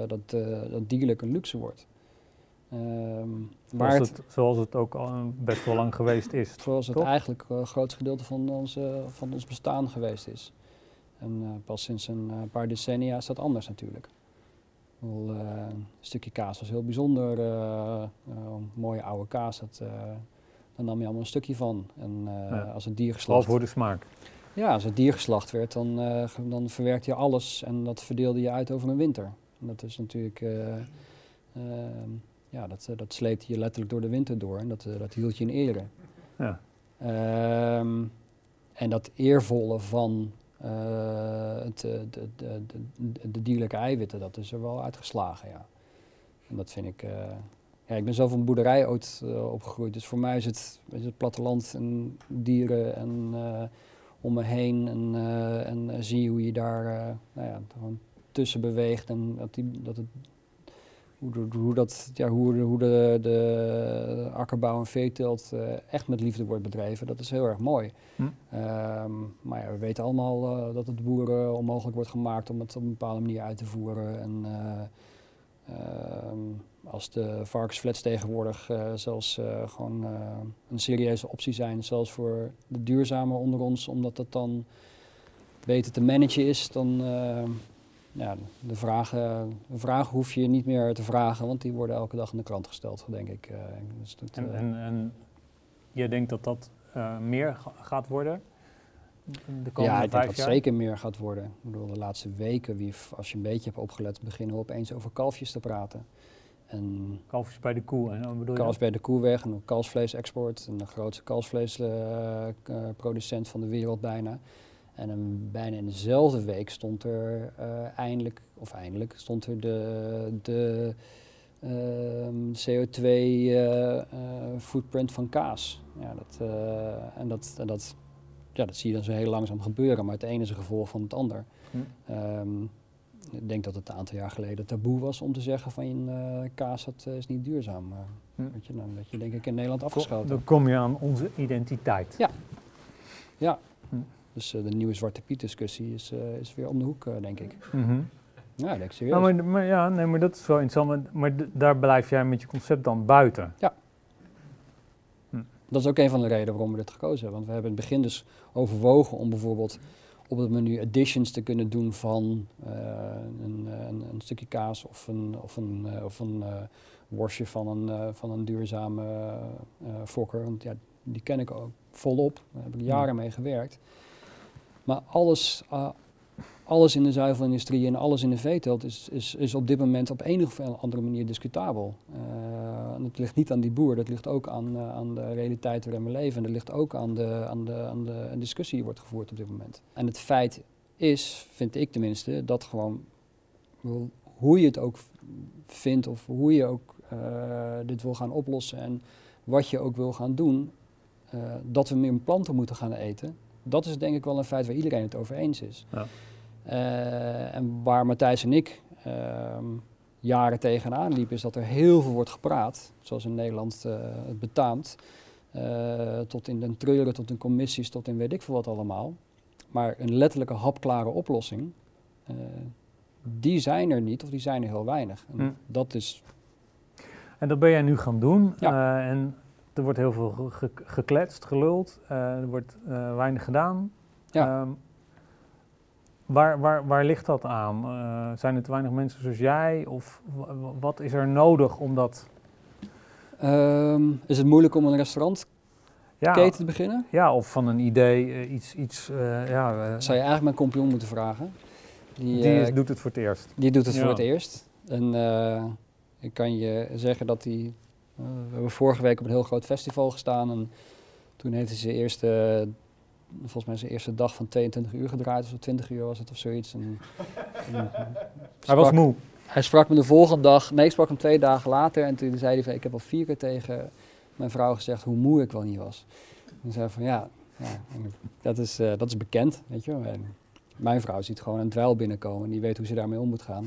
Speaker 3: dat, dat dierlijk een luxe wordt. Waar
Speaker 2: Zoals
Speaker 3: het,
Speaker 2: het, zoals het ook al best wel lang geweest is. (laughs)
Speaker 3: zoals het
Speaker 2: toch?
Speaker 3: eigenlijk een groot gedeelte van, onze, van ons bestaan geweest is. En eh, pas sinds een eh, paar decennia is dat anders natuurlijk. Bedoel, eh, een stukje kaas was heel bijzonder. mooie oude kaas, dat, daar nam je allemaal een stukje van. En
Speaker 2: Ja.
Speaker 3: als het dier geslacht
Speaker 2: voor de smaak.
Speaker 3: ja, als het dier geslacht werd, dan, dan verwerkte je alles en dat verdeelde je uit over een winter. En dat is natuurlijk, ja, dat, eh, dat sleepte je letterlijk door de winter door en dat, eh, dat hield je in ere.
Speaker 2: Ja.
Speaker 3: Ehm, en dat eervolle van eh, het, de, de, de, de dierlijke eiwitten, dat is er wel uitgeslagen, ja. En dat vind ik... ja, ik ben zelf een boerderij ooit opgegroeid, dus voor mij is het, is het platteland en dieren en om me heen en, en zie hoe je daar nou ja, gewoon tussen beweegt en dat, die, dat het, hoe, de- hoe, dat, ja, hoe, hoe de, de akkerbouw en veeteelt eh, echt met liefde wordt bedreven, dat is heel erg mooi.
Speaker 2: Hm.
Speaker 3: Ehm, maar ja, we weten allemaal eh, dat het boeren onmogelijk wordt gemaakt om het op een bepaalde manier uit te voeren. En eh, ehm, als de varkensflats tegenwoordig zelfs gewoon een serieuze optie zijn, zelfs voor de duurzame onder ons, omdat dat dan beter te managen is, dan ja, de, vragen, de vragen hoef je niet meer te vragen, want die worden elke dag in de krant gesteld, denk ik. Eh, dus dat,
Speaker 2: En,
Speaker 3: eh,
Speaker 2: en, en jij denkt dat dat eh, meer ga- gaat worden? De komende
Speaker 3: ja, ik denk dat
Speaker 2: jaar?
Speaker 3: zeker meer gaat worden. Ik bedoel, de laatste weken, wie, als je een beetje hebt opgelet, beginnen we opeens over kalfjes te praten. En
Speaker 2: Kalfjes bij de koe, en dan bedoel je
Speaker 3: kalfs bij de koe weg en kalfsvleesexport. En de grootste kalfsvleesproducent van de wereld bijna. En een, bijna in dezelfde week stond er eh, eindelijk, of eindelijk, stond er de, de ehm, CO2-footprint van kaas. Ja, dat, eh, en dat, en dat, ja, dat zie je dan zo heel langzaam gebeuren, maar het ene is een gevolg van het ander.
Speaker 2: Hm.
Speaker 3: Ehm, ik denk dat het een aantal jaar geleden taboe was om te zeggen van eh, kaas dat, eh, is niet duurzaam.
Speaker 2: Hm.
Speaker 3: weet je, dan werd je denk ik in Nederland afgeschoten.
Speaker 2: Dan kom je aan onze identiteit.
Speaker 3: Ja. Ja.
Speaker 2: Hm.
Speaker 3: Dus eh, de nieuwe Zwarte Piet discussie is, eh, is weer om de hoek, eh, denk ik.
Speaker 2: Mhm.
Speaker 3: Ja, denk ik serieus.
Speaker 2: Nou, maar, maar ja, nee, maar dat is wel interessant. Maar, maar daar blijf jij met je concept dan buiten.
Speaker 3: Dat is ook een van de redenen waarom we dit gekozen hebben. Want we hebben in het begin dus overwogen om bijvoorbeeld op het menu additions te kunnen doen van een, een, een stukje kaas of een, of een, of een worstje van een, van een duurzame fokker. Want ja, die ken ik ook volop. Daar heb ik jaren mee gewerkt. Maar alles, eh, alles in de zuivelindustrie en alles in de veeteelt is, is, is op dit moment op een of andere manier discutabel. Eh, en het ligt niet aan die boer, dat ligt ook aan, eh, aan de realiteit waarin we leven. En dat ligt ook aan de, aan, de, aan de discussie die wordt gevoerd op dit moment. En het feit is, vind ik tenminste, dat gewoon hoe je het ook vindt of hoe je ook eh, dit wil gaan oplossen en wat je ook wil gaan doen, eh, dat we meer planten moeten gaan eten. Dat is denk ik wel een feit waar iedereen het over eens is.
Speaker 2: Ja.
Speaker 3: Eh, en waar Matthijs en ik ehm, jaren tegenaan liepen, is dat er heel veel wordt gepraat, zoals in Nederland eh, het betaamt. eh, tot in den treuren, tot in commissies, tot in weet ik veel wat allemaal. Maar een letterlijke hapklare oplossing, die zijn er niet of die zijn er heel weinig. En
Speaker 2: Hm.
Speaker 3: Dat is,
Speaker 2: En dat ben jij nu gaan doen.
Speaker 3: Ja.
Speaker 2: en er wordt heel veel ge- ge- gekletst, geluld. eh, er wordt eh, weinig gedaan.
Speaker 3: Ja.
Speaker 2: Ehm, Waar, waar, waar ligt dat aan? Uh, zijn er te weinig mensen zoals jij? Of wat is er nodig om dat...
Speaker 3: Um, is het moeilijk om een restaurant ja, keten te beginnen?
Speaker 2: Ja, of van een idee uh, iets... iets uh, ja,
Speaker 3: Zou je eigenlijk mijn compagnon moeten vragen.
Speaker 2: Die, die doet het voor het eerst.
Speaker 3: Die doet het ja. voor het eerst. En ik kan je zeggen dat hij... we hebben vorige week op een heel groot festival gestaan en toen heeft hij zijn eerste volgens mij zijn eerste dag van 22 uur gedraaid, of 20 uur was het of zoiets. En,
Speaker 2: en, (laughs) hij was moe.
Speaker 3: Hij sprak me de volgende dag, nee, ik sprak hem twee dagen later en toen zei hij van, ik heb al vier keer tegen mijn vrouw gezegd hoe moe ik wel niet was. En zei van, ja, ja dat, is, uh, dat is bekend, weet je en mijn vrouw ziet gewoon een dweil binnenkomen en die weet hoe ze daarmee om moet gaan.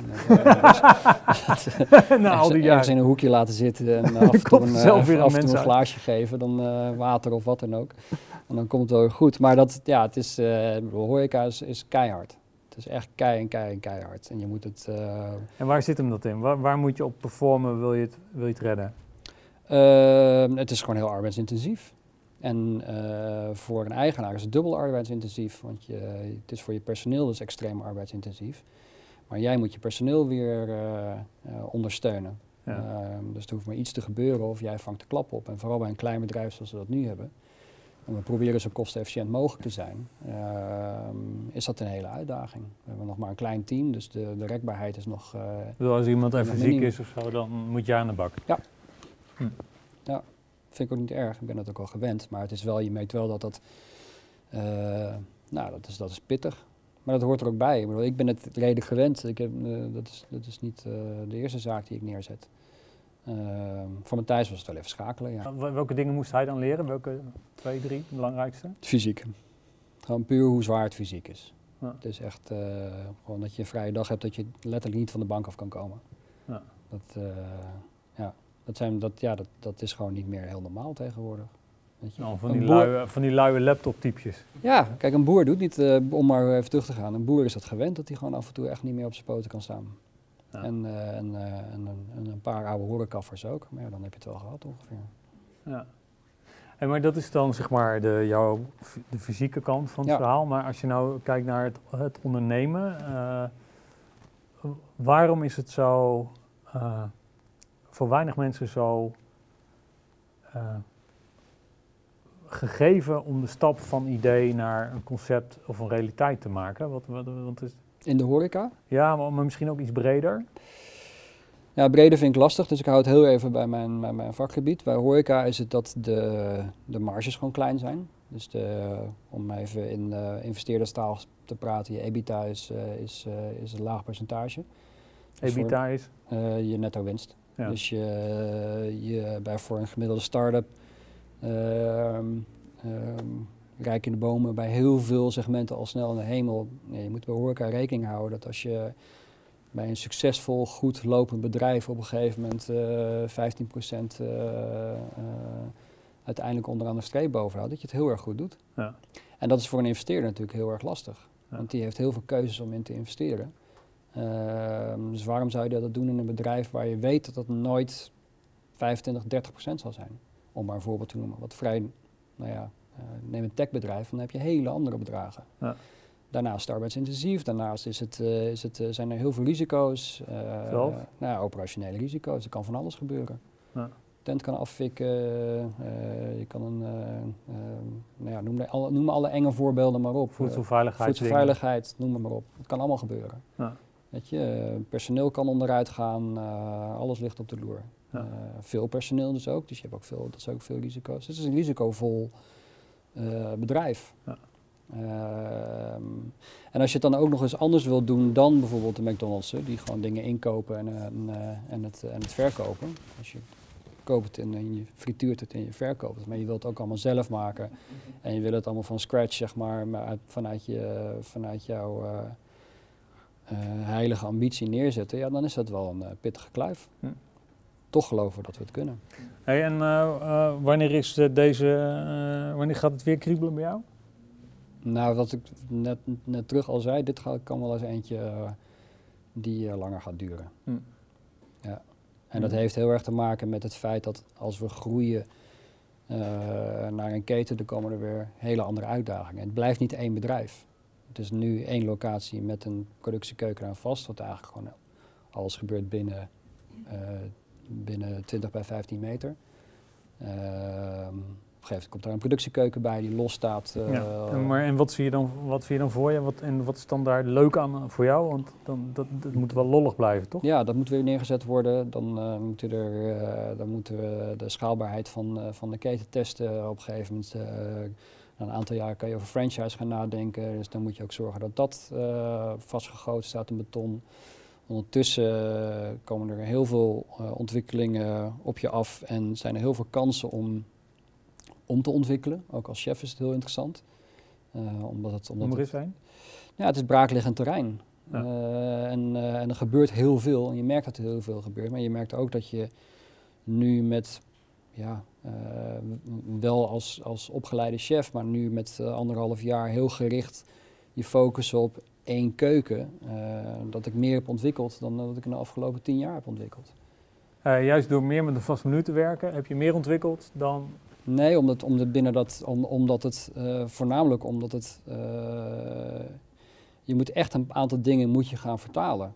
Speaker 3: (laughs)
Speaker 2: Na al die jaren.
Speaker 3: in een hoekje laten zitten en (laughs) af en toe een, een glaasje geven, dan uh, water of wat dan ook. En dan komt het wel weer goed. Maar dat, ja, het is, uh, horeca is, is keihard. Het is echt kei en kei en keihard. En je moet het... Uh,
Speaker 2: en waar zit hem dat in? Waar, waar, moet je op performen, wil je het, wil je het redden?
Speaker 3: Uh, het is gewoon heel arbeidsintensief. En uh, voor een eigenaar is het dubbel arbeidsintensief. Want je, het is voor je personeel dus extreem arbeidsintensief. Maar jij moet je personeel weer ondersteunen. Ja. Ehm, dus er hoeft maar iets te gebeuren of jij vangt de klap op. En vooral bij een klein bedrijf zoals we dat nu hebben en we proberen zo kostenefficiënt mogelijk te zijn, uh, is dat een hele uitdaging. We hebben nog maar een klein team, dus de, de rekbaarheid is nog.
Speaker 2: Uh, als iemand even ziek is of zo, dan moet je aan de bak.
Speaker 3: Ja. Hm. Ja, vind ik ook niet erg. Ik ben dat ook al gewend. Maar het is wel, je merkt wel dat dat. Uh, nou, dat is, dat is pittig. Maar dat hoort er ook bij. Ik, bedoel, ik ben het redelijk gewend. Ik heb, uh, dat, is, dat is niet de eerste zaak die ik neerzet. Uh, voor Matthijs was het wel even schakelen. Ja.
Speaker 2: Welke dingen moest hij dan leren? Welke twee, drie belangrijkste?
Speaker 3: Fysiek. Gewoon puur hoe zwaar het fysiek is. Ja. Het is echt gewoon dat je een vrije dag hebt dat je letterlijk niet van de bank af kan komen. Ja. Dat, dat, zijn, dat, ja, dat, dat is gewoon niet meer heel normaal tegenwoordig.
Speaker 2: Weet je? Nou, van, die luie, van die luie laptoptypjes.
Speaker 3: Ja, kijk, een boer doet niet, uh, om maar even terug te gaan, een boer is dat gewend dat hij gewoon af en toe echt niet meer op zijn poten kan staan. En, uh, en, uh, en, en, een paar oude horenkaffers ook. Maar ja, dan heb je het wel gehad ongeveer.
Speaker 2: Ja. En maar dat is dan zeg maar de, jouw, de fysieke kant van het verhaal. Maar als je nou kijkt naar het, het ondernemen, waarom is het zo voor weinig mensen zo gegeven om de stap van idee naar een concept of een realiteit te maken? Wat, wat, wat is,
Speaker 3: in de horeca?
Speaker 2: Ja, maar, maar, misschien ook iets breder?
Speaker 3: Ja, breder vind ik lastig, dus ik hou het heel even bij mijn, bij mijn vakgebied. Bij horeca is het dat de, de marges gewoon klein zijn. Dus de, om even in uh, investeerderstaal te praten, je EBITDA is, uh, is, is een laag percentage.
Speaker 2: Dus EBITDA is?
Speaker 3: je netto winst. Ja. Dus je, je, bij voor een gemiddelde start-up um, um, rijk in de bomen bij heel veel segmenten al snel in de hemel. Nee, je moet bij horeca rekening houden dat als je bij een succesvol, goed lopend bedrijf op een gegeven moment uh, 15% uh, uh, uiteindelijk onderaan de streep bovenhoudt, dat je het heel erg goed doet. Ja. En dat is voor een investeerder natuurlijk heel erg lastig. Ja. Want die heeft heel veel keuzes om in te investeren. Ehm, dus waarom zou je dat doen in een bedrijf waar je weet dat dat nooit 25, 30% zal zijn? Om maar een voorbeeld te noemen. Wat vrij, nou ja, uh, neem een techbedrijf, dan heb je hele andere bedragen. Ja. Daarnaast arbeidsintensief, daarnaast is het, uh, is het, uh, zijn er heel veel risico's.
Speaker 2: Zoals?
Speaker 3: nou, operationele risico's, er kan van alles gebeuren. Ja. Tent kan afvikken, je kan een, nou ja, noem, alle, noem alle enge voorbeelden maar op.
Speaker 2: Voedselveiligheid.
Speaker 3: voedselveiligheid, noem maar op. Het kan allemaal gebeuren. Ja. Weet je, personeel kan onderuit gaan, alles ligt op de loer. Ja. veel personeel dus ook, dus je hebt ook veel, dat is ook veel risico's. Dus het is een risicovol uh, bedrijf. Ja. Ehm, en als je het dan ook nog eens anders wilt doen dan bijvoorbeeld de McDonald's, die gewoon dingen inkopen en, en, en, het, en het verkopen. Als je koopt het en, je frituurt het en je verkoopt het, maar je wilt het ook allemaal zelf maken. En je wil het allemaal van scratch, zeg maar, maar uit, vanuit, je, vanuit jouw heilige ambitie neerzetten, ja, dan is dat wel een pittige kluif. Hm toch geloven dat we het kunnen.
Speaker 2: Hey, en uh, wanneer, is deze, wanneer gaat het weer kriebelen bij jou?
Speaker 3: Nou, wat ik net, net terug al zei, dit kan wel eens eentje die langer gaat duren. Hm. Ja. En dat hm. heeft heel erg te maken met het feit dat als we groeien naar een keten, dan komen er weer hele andere uitdagingen. Het blijft niet één bedrijf. Het is nu één locatie met een productiekeuken aan vast, wat eigenlijk gewoon alles gebeurt binnen, eh, binnen 20 bij 15 meter. Ehm, op een gegeven moment komt daar een productiekeuken bij die los staat.
Speaker 2: ja.
Speaker 3: eh,
Speaker 2: En, maar, en wat zie je dan, wat zie je dan voor je? Wat, en wat is dan daar leuk aan eh, voor jou? Want dan, dat, dat moet wel lollig blijven, toch?
Speaker 3: Ja, dat moet weer neergezet worden. Dan, moeten, er, dan moeten we de schaalbaarheid van, van de keten testen. Op een gegeven moment, na een aantal jaar kan je over franchise gaan nadenken. Dus dan moet je ook zorgen dat dat eh, vastgegoten staat in beton. Ondertussen eh, komen er heel veel eh, ontwikkelingen op je af en zijn er heel veel kansen om, om te ontwikkelen. Ook als chef is het heel interessant. Eh, omdat het, omdat het-
Speaker 2: een.
Speaker 3: ja, het is braakliggend terrein.
Speaker 2: Ja.
Speaker 3: En, en er gebeurt heel veel. En je merkt dat er heel veel gebeurt. Maar je merkt ook dat je nu met, ja, eh, wel als, als opgeleide chef, maar nu met eh, anderhalf jaar heel gericht je focus op één keuken. eh, dat ik meer heb ontwikkeld dan dat ik in de afgelopen tien jaar heb ontwikkeld.
Speaker 2: Juist door meer met een vast menu te werken, heb je meer ontwikkeld dan...
Speaker 3: Nee, omdat, omdat binnen dat, om, omdat het voornamelijk omdat het. je moet echt een aantal dingen moet je gaan vertalen.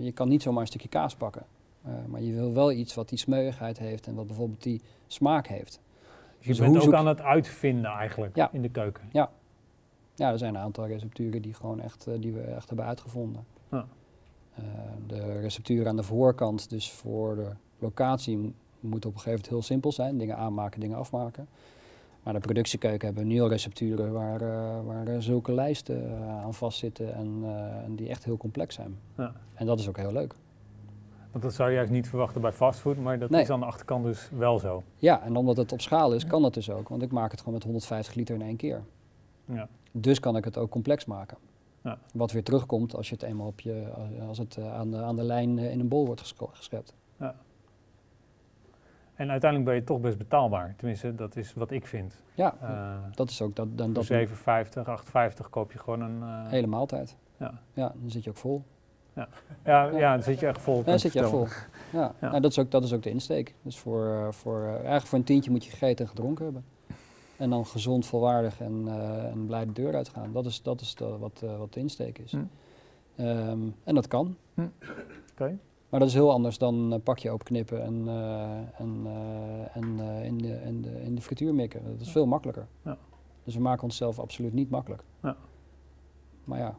Speaker 3: Je kan niet zomaar een stukje kaas pakken. Eh, maar je wil wel iets wat die smeuigheid heeft en wat bijvoorbeeld die smaak heeft.
Speaker 2: Je
Speaker 3: Dus
Speaker 2: bent
Speaker 3: hoe
Speaker 2: ook
Speaker 3: zoek-
Speaker 2: aan het uitvinden eigenlijk
Speaker 3: Ja.
Speaker 2: in de keuken.
Speaker 3: Ja, er zijn een aantal recepturen die, gewoon echt, eh, die we echt hebben uitgevonden.
Speaker 2: Ja.
Speaker 3: Eh, de recepturen aan de voorkant, dus voor de locatie, m- moeten op een gegeven moment heel simpel zijn. Dingen aanmaken, dingen afmaken. Maar de productiekeuken hebben nu al recepturen waar, waar zulke lijsten aan vastzitten en, en die echt heel complex zijn.
Speaker 2: Ja.
Speaker 3: En dat is ook heel leuk.
Speaker 2: Want dat zou je juist niet verwachten bij fastfood, maar dat
Speaker 3: Nee.
Speaker 2: is aan de achterkant dus wel zo.
Speaker 3: Ja, en omdat het op schaal is, kan dat dus ook. Want ik maak het gewoon met 150 liter in één keer.
Speaker 2: Ja.
Speaker 3: Dus kan ik het ook complex maken.
Speaker 2: Ja.
Speaker 3: Wat weer terugkomt als je het eenmaal op je, als het eh, aan de, aan de lijn eh, in een bol wordt geschept.
Speaker 2: En uiteindelijk ben je toch best betaalbaar. Tenminste, dat is wat ik vind.
Speaker 3: Ja,
Speaker 2: Eh
Speaker 3: dat is ook dat, dan,
Speaker 2: voor
Speaker 3: dat
Speaker 2: 7,50, 8,50 koop je gewoon een... eh,
Speaker 3: hele maaltijd.
Speaker 2: Ja.
Speaker 3: ja, dan zit je ook vol.
Speaker 2: Ja,
Speaker 3: Ja.
Speaker 2: ja, dan zit je echt vol.
Speaker 3: Ja, zit je echt vol. Ja. Nou, dat, is ook, dat is ook de insteek. Dus voor, eh, voor, eh, eigenlijk voor een tientje moet je gegeten en gedronken hebben. En dan gezond, volwaardig en, eh, en blij de deur uitgaan. Dat is, dat is de, wat, wat de insteek is.
Speaker 2: Hm.
Speaker 3: Ehm, en dat kan.
Speaker 2: Oké.
Speaker 3: Maar dat is heel anders dan een pakje opknippen en, en, en in, de, in, de, in de frituur mikken. Dat is veel makkelijker.
Speaker 2: Ja.
Speaker 3: Dus we maken onszelf absoluut niet makkelijk.
Speaker 2: Ja.
Speaker 3: Maar ja,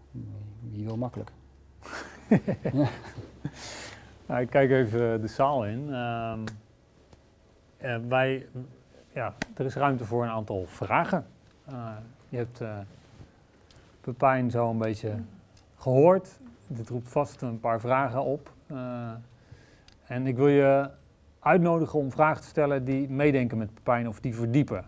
Speaker 3: wie wil makkelijk? (laughs) (laughs)
Speaker 2: Nou, ik kijk even de zaal in. Ehm, eh, wij, ja, er is ruimte voor een aantal vragen. Eh, je hebt eh Pepijn zo een beetje gehoord. Dit roept vast een paar vragen op. Eh, en ik wil je uitnodigen om vragen te stellen die meedenken met Pepijn of die verdiepen.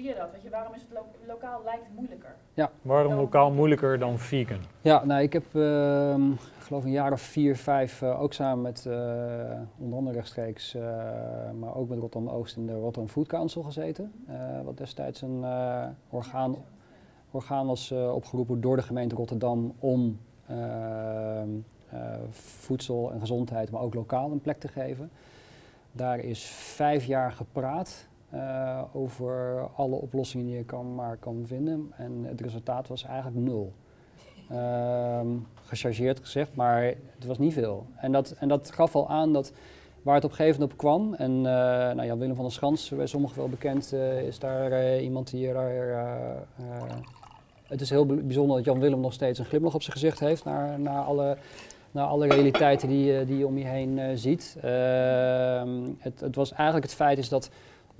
Speaker 4: Zie je dat? Weet je, waarom is het lo- lokaal lijkt moeilijker?
Speaker 2: Waarom lokaal moeilijker dan vegan?
Speaker 3: Ja, nou, ik heb ehm, ik geloof een jaar of vier, vijf, eh, ook samen met eh, onder andere rechtstreeks, eh, maar ook met Rotterdam Oost in de Rotterdam Food Council gezeten. eh, wat destijds een eh, orgaan, orgaan was eh, opgeroepen door de gemeente Rotterdam om ehm, eh, voedsel en gezondheid, maar ook lokaal een plek te geven. Daar is vijf jaar gepraat eh, over alle oplossingen die je kan, maar kan vinden. En het resultaat was eigenlijk nul. (laughs) Ehm, gechargeerd gezegd, maar het was niet veel. En dat, en dat gaf al aan dat waar het op een gegeven moment op kwam. En eh nou, Jan Willem van der Schans, bij sommigen wel bekend, eh, is daar iemand die daar. het is heel bijzonder dat Jan Willem nog steeds een glimlach op zijn gezicht heeft naar, naar, alle, naar alle realiteiten die, je- die je om je heen ziet. Ehm, het, het was eigenlijk het feit is dat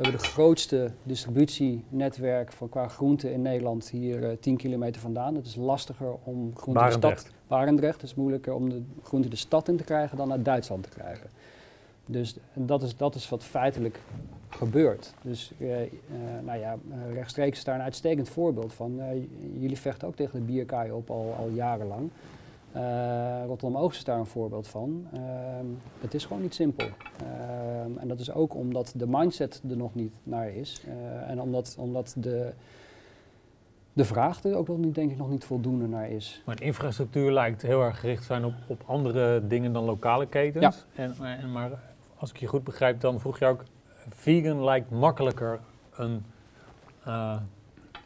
Speaker 3: we hebben de grootste distributienetwerk voor qua groenten in Nederland hier eh 10 kilometer vandaan. Het is lastiger om groenten de stad...
Speaker 2: Barendrecht.
Speaker 3: Het is moeilijker om de groenten de stad in te krijgen dan uit Duitsland te krijgen. Dus en dat, is, dat is wat feitelijk gebeurt. Dus eh, nou ja, rechtstreeks is daar een uitstekend voorbeeld van. Jullie vechten ook tegen de bierkaai op al, al jarenlang. Eh, Rotterdam Oost is daar een voorbeeld van. Ehm, het is gewoon niet simpel. Ehm, en dat is ook omdat de mindset er nog niet naar is. Eh, en omdat, omdat de, de vraag er ook nog niet, denk ik, nog niet voldoende naar is.
Speaker 2: Maar de infrastructuur lijkt heel erg gericht te zijn op, op andere dingen dan lokale ketens. En, en, maar als ik je goed begrijp, dan vroeg je ook, vegan lijkt makkelijker een, eh,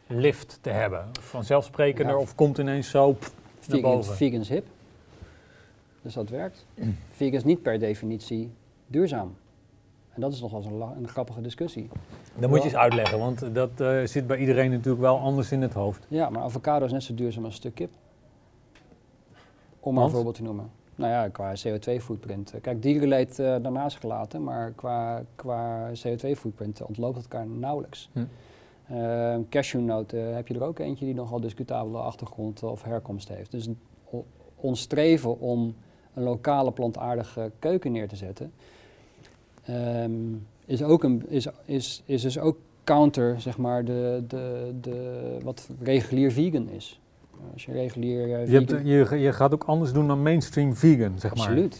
Speaker 2: lift te hebben? Vanzelfsprekender
Speaker 3: Ja.
Speaker 2: of komt ineens zo pff,
Speaker 3: Vegan,
Speaker 2: boven?
Speaker 3: vegan is hip. Dus dat werkt. vegan is niet per definitie duurzaam. En dat is nog wel eens een, een grappige discussie.
Speaker 2: Dat moet je eens uitleggen, want dat eh, zit bij iedereen natuurlijk wel anders in het hoofd.
Speaker 3: Ja, maar avocado is net zo duurzaam als een stuk kip. Om maar een voorbeeld te noemen. Nou ja, qua CO2-footprint. Kijk, dierenleed eh daarnaast gelaten, maar qua, qua CO2-footprint ontloopt het elkaar nauwelijks.
Speaker 2: Hm.
Speaker 3: Eh, cashewnoten heb je er ook eentje die nogal discutabele achtergrond of herkomst heeft. Dus ons streven om een lokale plantaardige keuken neer te zetten, ehm, is, ook een, is, is, is dus ook counter, zeg maar, de, de, de, wat regulier vegan is. Als je regulier eh,
Speaker 2: Je, hebt,
Speaker 3: vegan-
Speaker 2: je, je gaat ook anders doen dan mainstream vegan, zeg maar.
Speaker 3: Absoluut.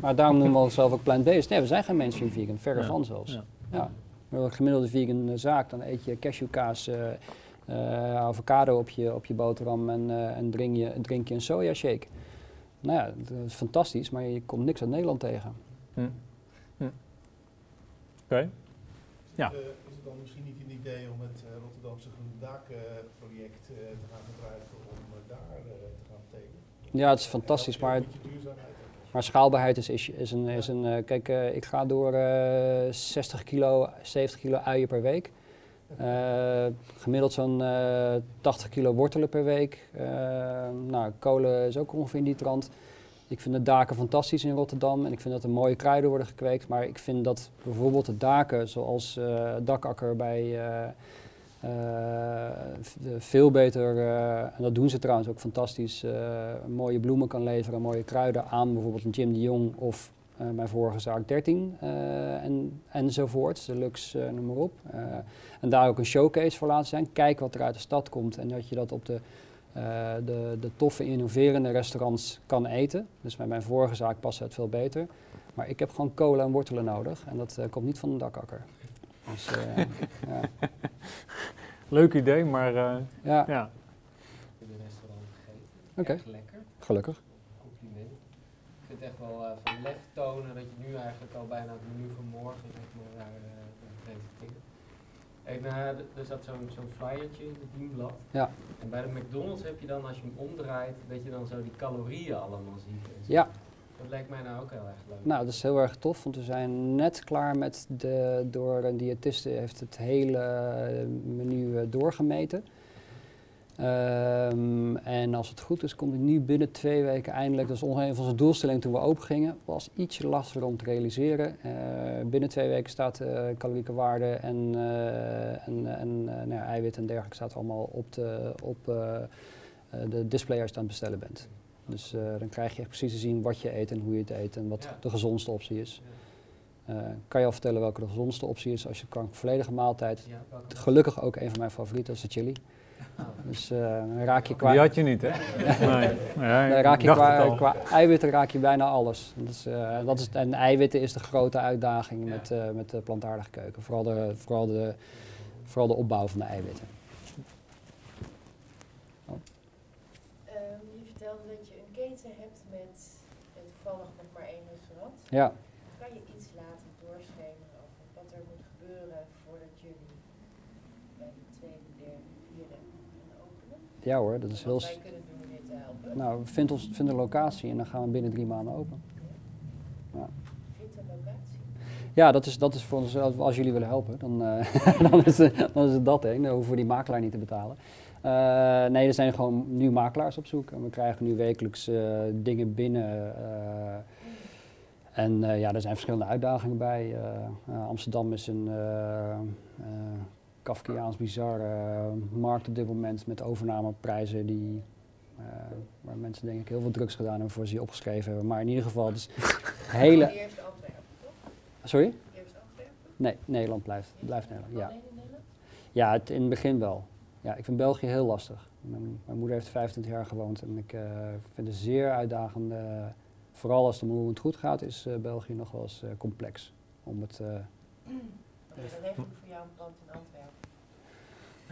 Speaker 3: Maar daarom noemen we onszelf ook plant-based. Nee, we zijn geen mainstream vegan, verre
Speaker 2: Ja.
Speaker 3: van zelfs.
Speaker 2: Ja.
Speaker 3: Ja. Een gemiddelde vegan eh, zaak, dan eet je cashewkaas, eh, eh, avocado op je, op je boterham en, eh, en drink, je, drink je een sojashake. Nou ja, dat is fantastisch, maar je komt niks uit Nederland tegen.
Speaker 2: Hm. Hm. Oké. Ja.
Speaker 5: Eh, is het dan misschien niet een idee om het eh, Rotterdamse Groen Daak-project eh, te gaan gebruiken om daar eh, te gaan betekenen?
Speaker 3: Ja, het is fantastisch, maar. Maar schaalbaarheid is, is, een... Is een eh, kijk, eh, ik ga door eh 60 kilo, 70 kilo uien per week. Eh, gemiddeld zo'n eh 80 kilo wortelen per week. Eh, nou, kolen is ook ongeveer in die trant. Ik vind de daken fantastisch in Rotterdam en ik vind dat er mooie kruiden worden gekweekt. Maar ik vind dat bijvoorbeeld de daken, zoals eh, Dakakker bij eh, eh, veel beter, eh, en dat doen ze trouwens ook fantastisch, eh, mooie bloemen kan leveren, mooie kruiden aan bijvoorbeeld een Jim de Jong of eh, mijn vorige zaak 13 eh, en, enzovoorts, Deluxe, eh noem maar op. Eh, en daar ook een showcase voor laten zijn. Kijk wat er uit de stad komt en dat je dat op de, eh, de, de toffe, innoverende restaurants kan eten. Dus bij mijn vorige zaak past het veel beter. Maar ik heb gewoon kolen en wortelen nodig en dat eh, komt niet van een dakakker. Dus, eh, ja. (laughs)
Speaker 2: Leuk idee, maar eh,
Speaker 3: ja,
Speaker 2: ja.
Speaker 6: in een restaurant gegeten.
Speaker 3: Oké.
Speaker 6: Echt lekker.
Speaker 3: gelukkig.
Speaker 6: Compliment. Ik vind het echt wel eh, van lef tonen dat je nu eigenlijk al bijna het menu van morgen zeg maar, daar uh, presenteert. En d- er zat zo'n zo'n flyertje in het dienblad.
Speaker 3: Ja.
Speaker 6: En bij de McDonald's heb je dan, als je hem omdraait, dat je dan zo die calorieën allemaal ziet. en zo.
Speaker 3: Ja.
Speaker 6: Dat lijkt mij nou ook heel erg leuk.
Speaker 3: Nou, dat is heel erg tof, want we zijn net klaar met de, door een diëtiste heeft het hele eh, menu eh, doorgemeten. Ehm, en als het goed is, komt het nu binnen twee weken eindelijk. Dat is ongeveer van onze doelstellingen toen we open gingen. Was ietsje lastiger om te realiseren. Eh, binnen twee weken staat de calorieke waarde en, nou ja, eiwit en dergelijke staat allemaal op de, op, de display als je aan het bestellen bent. Dus eh, dan krijg je echt precies te zien wat je eet en hoe je het eet en wat
Speaker 6: Ja.
Speaker 3: de gezondste optie is. Eh, kan je al vertellen welke de gezondste optie is als je kan volledige maaltijd. Gelukkig ook een van mijn favorieten, dat is de chili. (laughs) Dus eh, dan raak je
Speaker 2: Die
Speaker 3: qua,
Speaker 2: had je niet, hè? (laughs) Nee.
Speaker 3: Raak je qua, eiwitten raak je bijna alles. Dat is, eh, dat is, en eiwitten is de grote uitdaging
Speaker 6: Ja.
Speaker 3: met, eh, met de plantaardige keuken. Vooral de, vooral, de, vooral de opbouw van de eiwitten.
Speaker 7: Ehm, je vertelde dat je een keten hebt met eh, toevallig nog maar één restaurant.
Speaker 3: Ja,
Speaker 7: Kan je iets laten doorschemeren over wat er moet gebeuren voordat jullie bij de tweede, derde, vierde gaan openen?
Speaker 3: ja hoor, dat is heel...
Speaker 7: Wij kunnen doen te helpen.
Speaker 3: Nou, vind, ons, vind een locatie en dan gaan we binnen drie maanden open.
Speaker 7: Vind een locatie.
Speaker 3: Ja, dat is, dat is voor ons, als jullie willen helpen, dan, eh, (laughs) dan, is, het- dan is het dat, hè. Dan hoeven we die makelaar niet te betalen. Eh, nee, er zijn gewoon nu makelaars op zoek en we krijgen nu wekelijks eh, dingen binnen. eh, en eh, ja, er zijn verschillende uitdagingen bij. Eh, eh, Amsterdam is een Kafkiaans bizar eh, markt op dit moment met overnameprijzen die, waar mensen denk ik heel veel drugs gedaan hebben voor ze die opgeschreven hebben. Maar in ieder geval, dus (laughs) hele...
Speaker 7: Eerst Antwerpen, toch?
Speaker 3: Sorry?
Speaker 7: Eerst Antwerpen.
Speaker 3: Nee, Nederland blijft, blijft Nederland. Ja,
Speaker 7: Nederland?
Speaker 3: ja het, in het begin wel. Ja, ik vind België heel lastig. Mijn, mijn moeder heeft 25 jaar gewoond en ik vind het zeer uitdagend. Vooral als hoe het goed gaat, is eh, België nog wel eens eh, complex. Om het, eh,
Speaker 7: regel ik voor jou een pand in Antwerpen.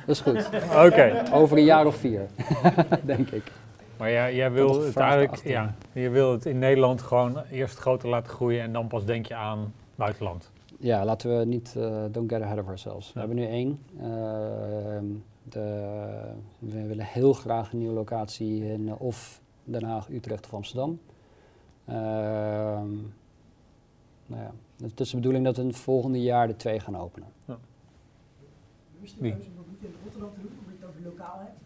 Speaker 3: dat is goed. (laughs)
Speaker 2: Oké,
Speaker 3: Over een jaar of vier, (laughs) denk ik.
Speaker 2: maar jij, jij wil het eigenlijk, ja, je wil het in Nederland gewoon eerst groter laten groeien en dan pas denk je aan buitenland.
Speaker 3: Ja, laten we niet, eh, don't get ahead of ourselves. We
Speaker 2: Ja.
Speaker 3: hebben nu één. Ehm, de, we willen heel graag een nieuwe locatie in of Den Haag, Utrecht of Amsterdam. Ehm, nou ja, het is de bedoeling dat we in het volgende jaar de twee gaan openen.
Speaker 8: Keuze om dat niet in Rotterdam te doen, omdat je het over lokaal hebt?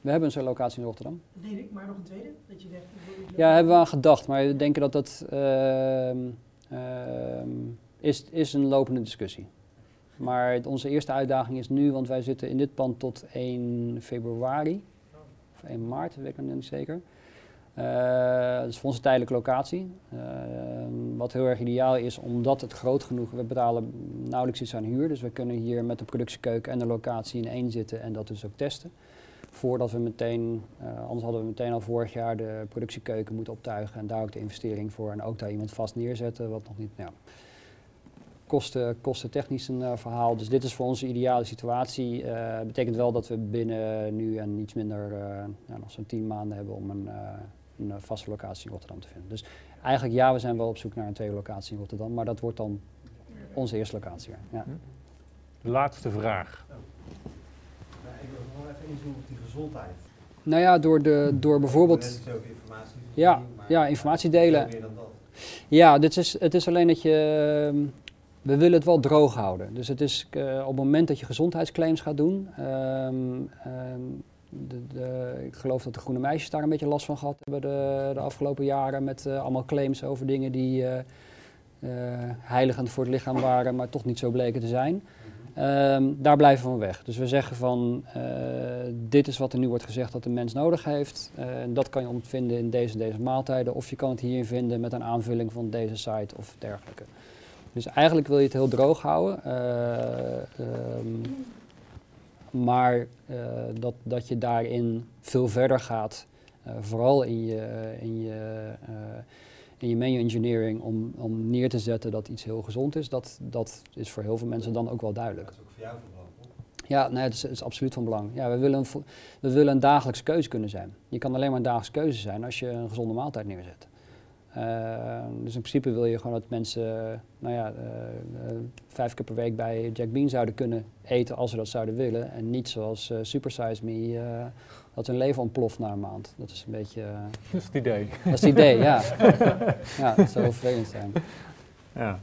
Speaker 3: We hebben zo'n locatie in Rotterdam.
Speaker 8: Dat weet ik, maar nog een tweede? Dat je zegt,
Speaker 3: Ja, hebben we aan gedacht, maar we denken dat dat ehm, ehm, is, is een lopende discussie. Maar het- onze eerste uitdaging is nu, want wij zitten in dit pand tot 1 februari, of 1 maart, weet ik nog niet zeker. Eh, dat is voor ons een tijdelijke locatie. Ehm, wat heel erg ideaal is, omdat het groot genoeg we betalen nauwelijks iets aan huur. Dus we kunnen hier met de productiekeuken en de locatie in één zitten en dat dus ook testen. Voordat we meteen, eh, anders hadden we meteen al vorig jaar de productiekeuken moeten optuigen en daar ook de investering voor en ook daar iemand vast neerzetten, wat nog niet, ja, kosten, kosten technisch een eh, verhaal. Dus dit is voor ons de ideale situatie. Eh betekent wel dat we binnen nu en iets minder, eh, ja, nog zo'n tien maanden hebben om een, eh, een eh, vaste locatie in Rotterdam te vinden. Dus eigenlijk ja, we zijn wel op zoek naar een tweede locatie in Rotterdam, maar dat wordt dan onze eerste locatie. Ja.
Speaker 2: Laatste vraag.
Speaker 9: Ja, ik wil nog even inzoomen op die gezondheid.
Speaker 3: Nou ja, door, de, door bijvoorbeeld...
Speaker 9: Informatie.
Speaker 3: Ja,
Speaker 9: maar
Speaker 3: ja, informatie delen. Ja, dit is, het is alleen dat je. ehm, We willen het wel droog houden. Dus het is eh, op het moment dat je gezondheidsclaims gaat doen. ehm, ehm, de, ik geloof dat de groene meisjes daar een beetje last van gehad hebben de, de afgelopen jaren. Met eh, allemaal claims over dingen die eh, eh, heiligend voor het lichaam waren, maar toch niet zo bleken te zijn. Ehm, daar blijven we van weg. Dus we zeggen van, dit is wat er nu wordt gezegd dat de mens nodig heeft. En dat kan je ontvinden in deze deze maaltijden. Of je kan het hierin vinden met een aanvulling van deze site of dergelijke. Dus eigenlijk wil je het heel droog houden. ehm, maar eh, dat, dat je daarin veel verder gaat. eh, vooral in je, in je, eh, in je menu engineering om, om neer te zetten dat iets heel gezond is. Dat, dat is voor heel veel mensen dan ook wel duidelijk.
Speaker 9: Dat is ook voor jou van belang.
Speaker 3: Ja, nee, het is, het is absoluut van belang. Ja, we, willen we willen een dagelijkse keuze kunnen zijn. Je kan alleen maar een dagelijkse keuze zijn als je een gezonde maaltijd neerzet. Eh, dus in principe wil je gewoon dat mensen nou ja, eh, eh, vijf keer per week bij Jack Bean zouden kunnen eten als ze dat zouden willen. En niet zoals eh, Super Size Me, eh, dat hun leven ontploft na een maand. Dat is een beetje,
Speaker 2: Dat is het idee.
Speaker 3: dat is het idee, ja. (laughs) ja, het zou vervelend zijn.
Speaker 2: Ja.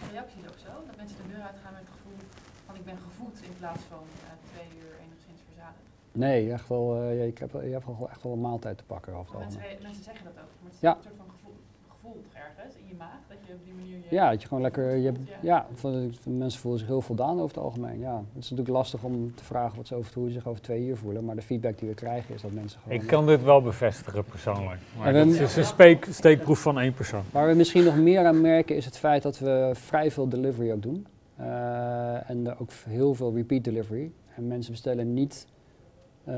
Speaker 4: De reactie is ook zo, dat mensen de deur uitgaan met het gevoel van ik ben gevoed in plaats van eh, twee uur enigszins verzadigd.
Speaker 3: Nee, echt wel, eh, ja, ik heb, je hebt wel echt wel een maaltijd te pakken
Speaker 4: mensen, mensen zeggen dat ook, maar het is
Speaker 3: Ja.
Speaker 4: een soort van toch ergens in je maag, dat je op die manier je...
Speaker 3: Ja, dat je gewoon lekker. Je,
Speaker 4: voelt,
Speaker 3: ja, van- van mensen voelen zich heel voldaan over het algemeen. Ja, het is natuurlijk lastig om te vragen wat ze over, hoe ze zich over twee uur voelen. Maar de feedback die we krijgen is dat mensen gewoon.
Speaker 2: Ik kan dit wel bevestigen persoonlijk. Maar dat is een speek- steekproef van één persoon.
Speaker 3: Waar we misschien nog meer aan merken is het feit dat we vrij veel delivery ook doen. Eh, en er ook heel veel repeat delivery. En mensen bestellen niet eh,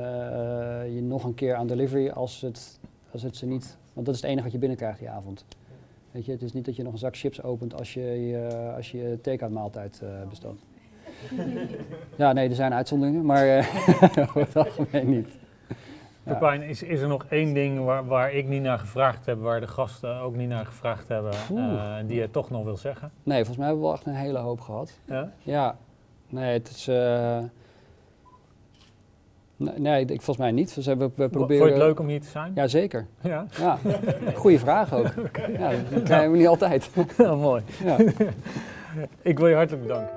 Speaker 3: je nog een keer aan delivery als het, als het ze niet. Want dat is het enige wat je binnenkrijgt die avond. Weet je, het is niet dat je nog een zak chips opent als je je, als je, je take-out maaltijd eh, bestelt. (laughs) Ja, nee, er zijn uitzonderingen, maar eh, (laughs) over het algemeen niet. Ja.
Speaker 2: Pepijn, is, is er nog één ding waar, waar ik niet naar gevraagd heb, waar de gasten ook niet naar gevraagd hebben, eh, die je toch nog wil zeggen?
Speaker 3: Nee, volgens mij hebben we wel echt een hele hoop gehad.
Speaker 2: Ja?
Speaker 3: Ja, nee, het is. Nee, nee, ik, volgens mij niet. We, we
Speaker 2: Vond
Speaker 3: proberen.
Speaker 2: je het leuk om hier te zijn?
Speaker 3: Ja, zeker.
Speaker 2: Ja,
Speaker 3: Ja, goede vraag ook. (laughs) Ja, dat krijgen we niet altijd.
Speaker 2: Ja, (laughs) mooi.
Speaker 3: Ja. (laughs)
Speaker 2: Ik wil je hartelijk bedanken.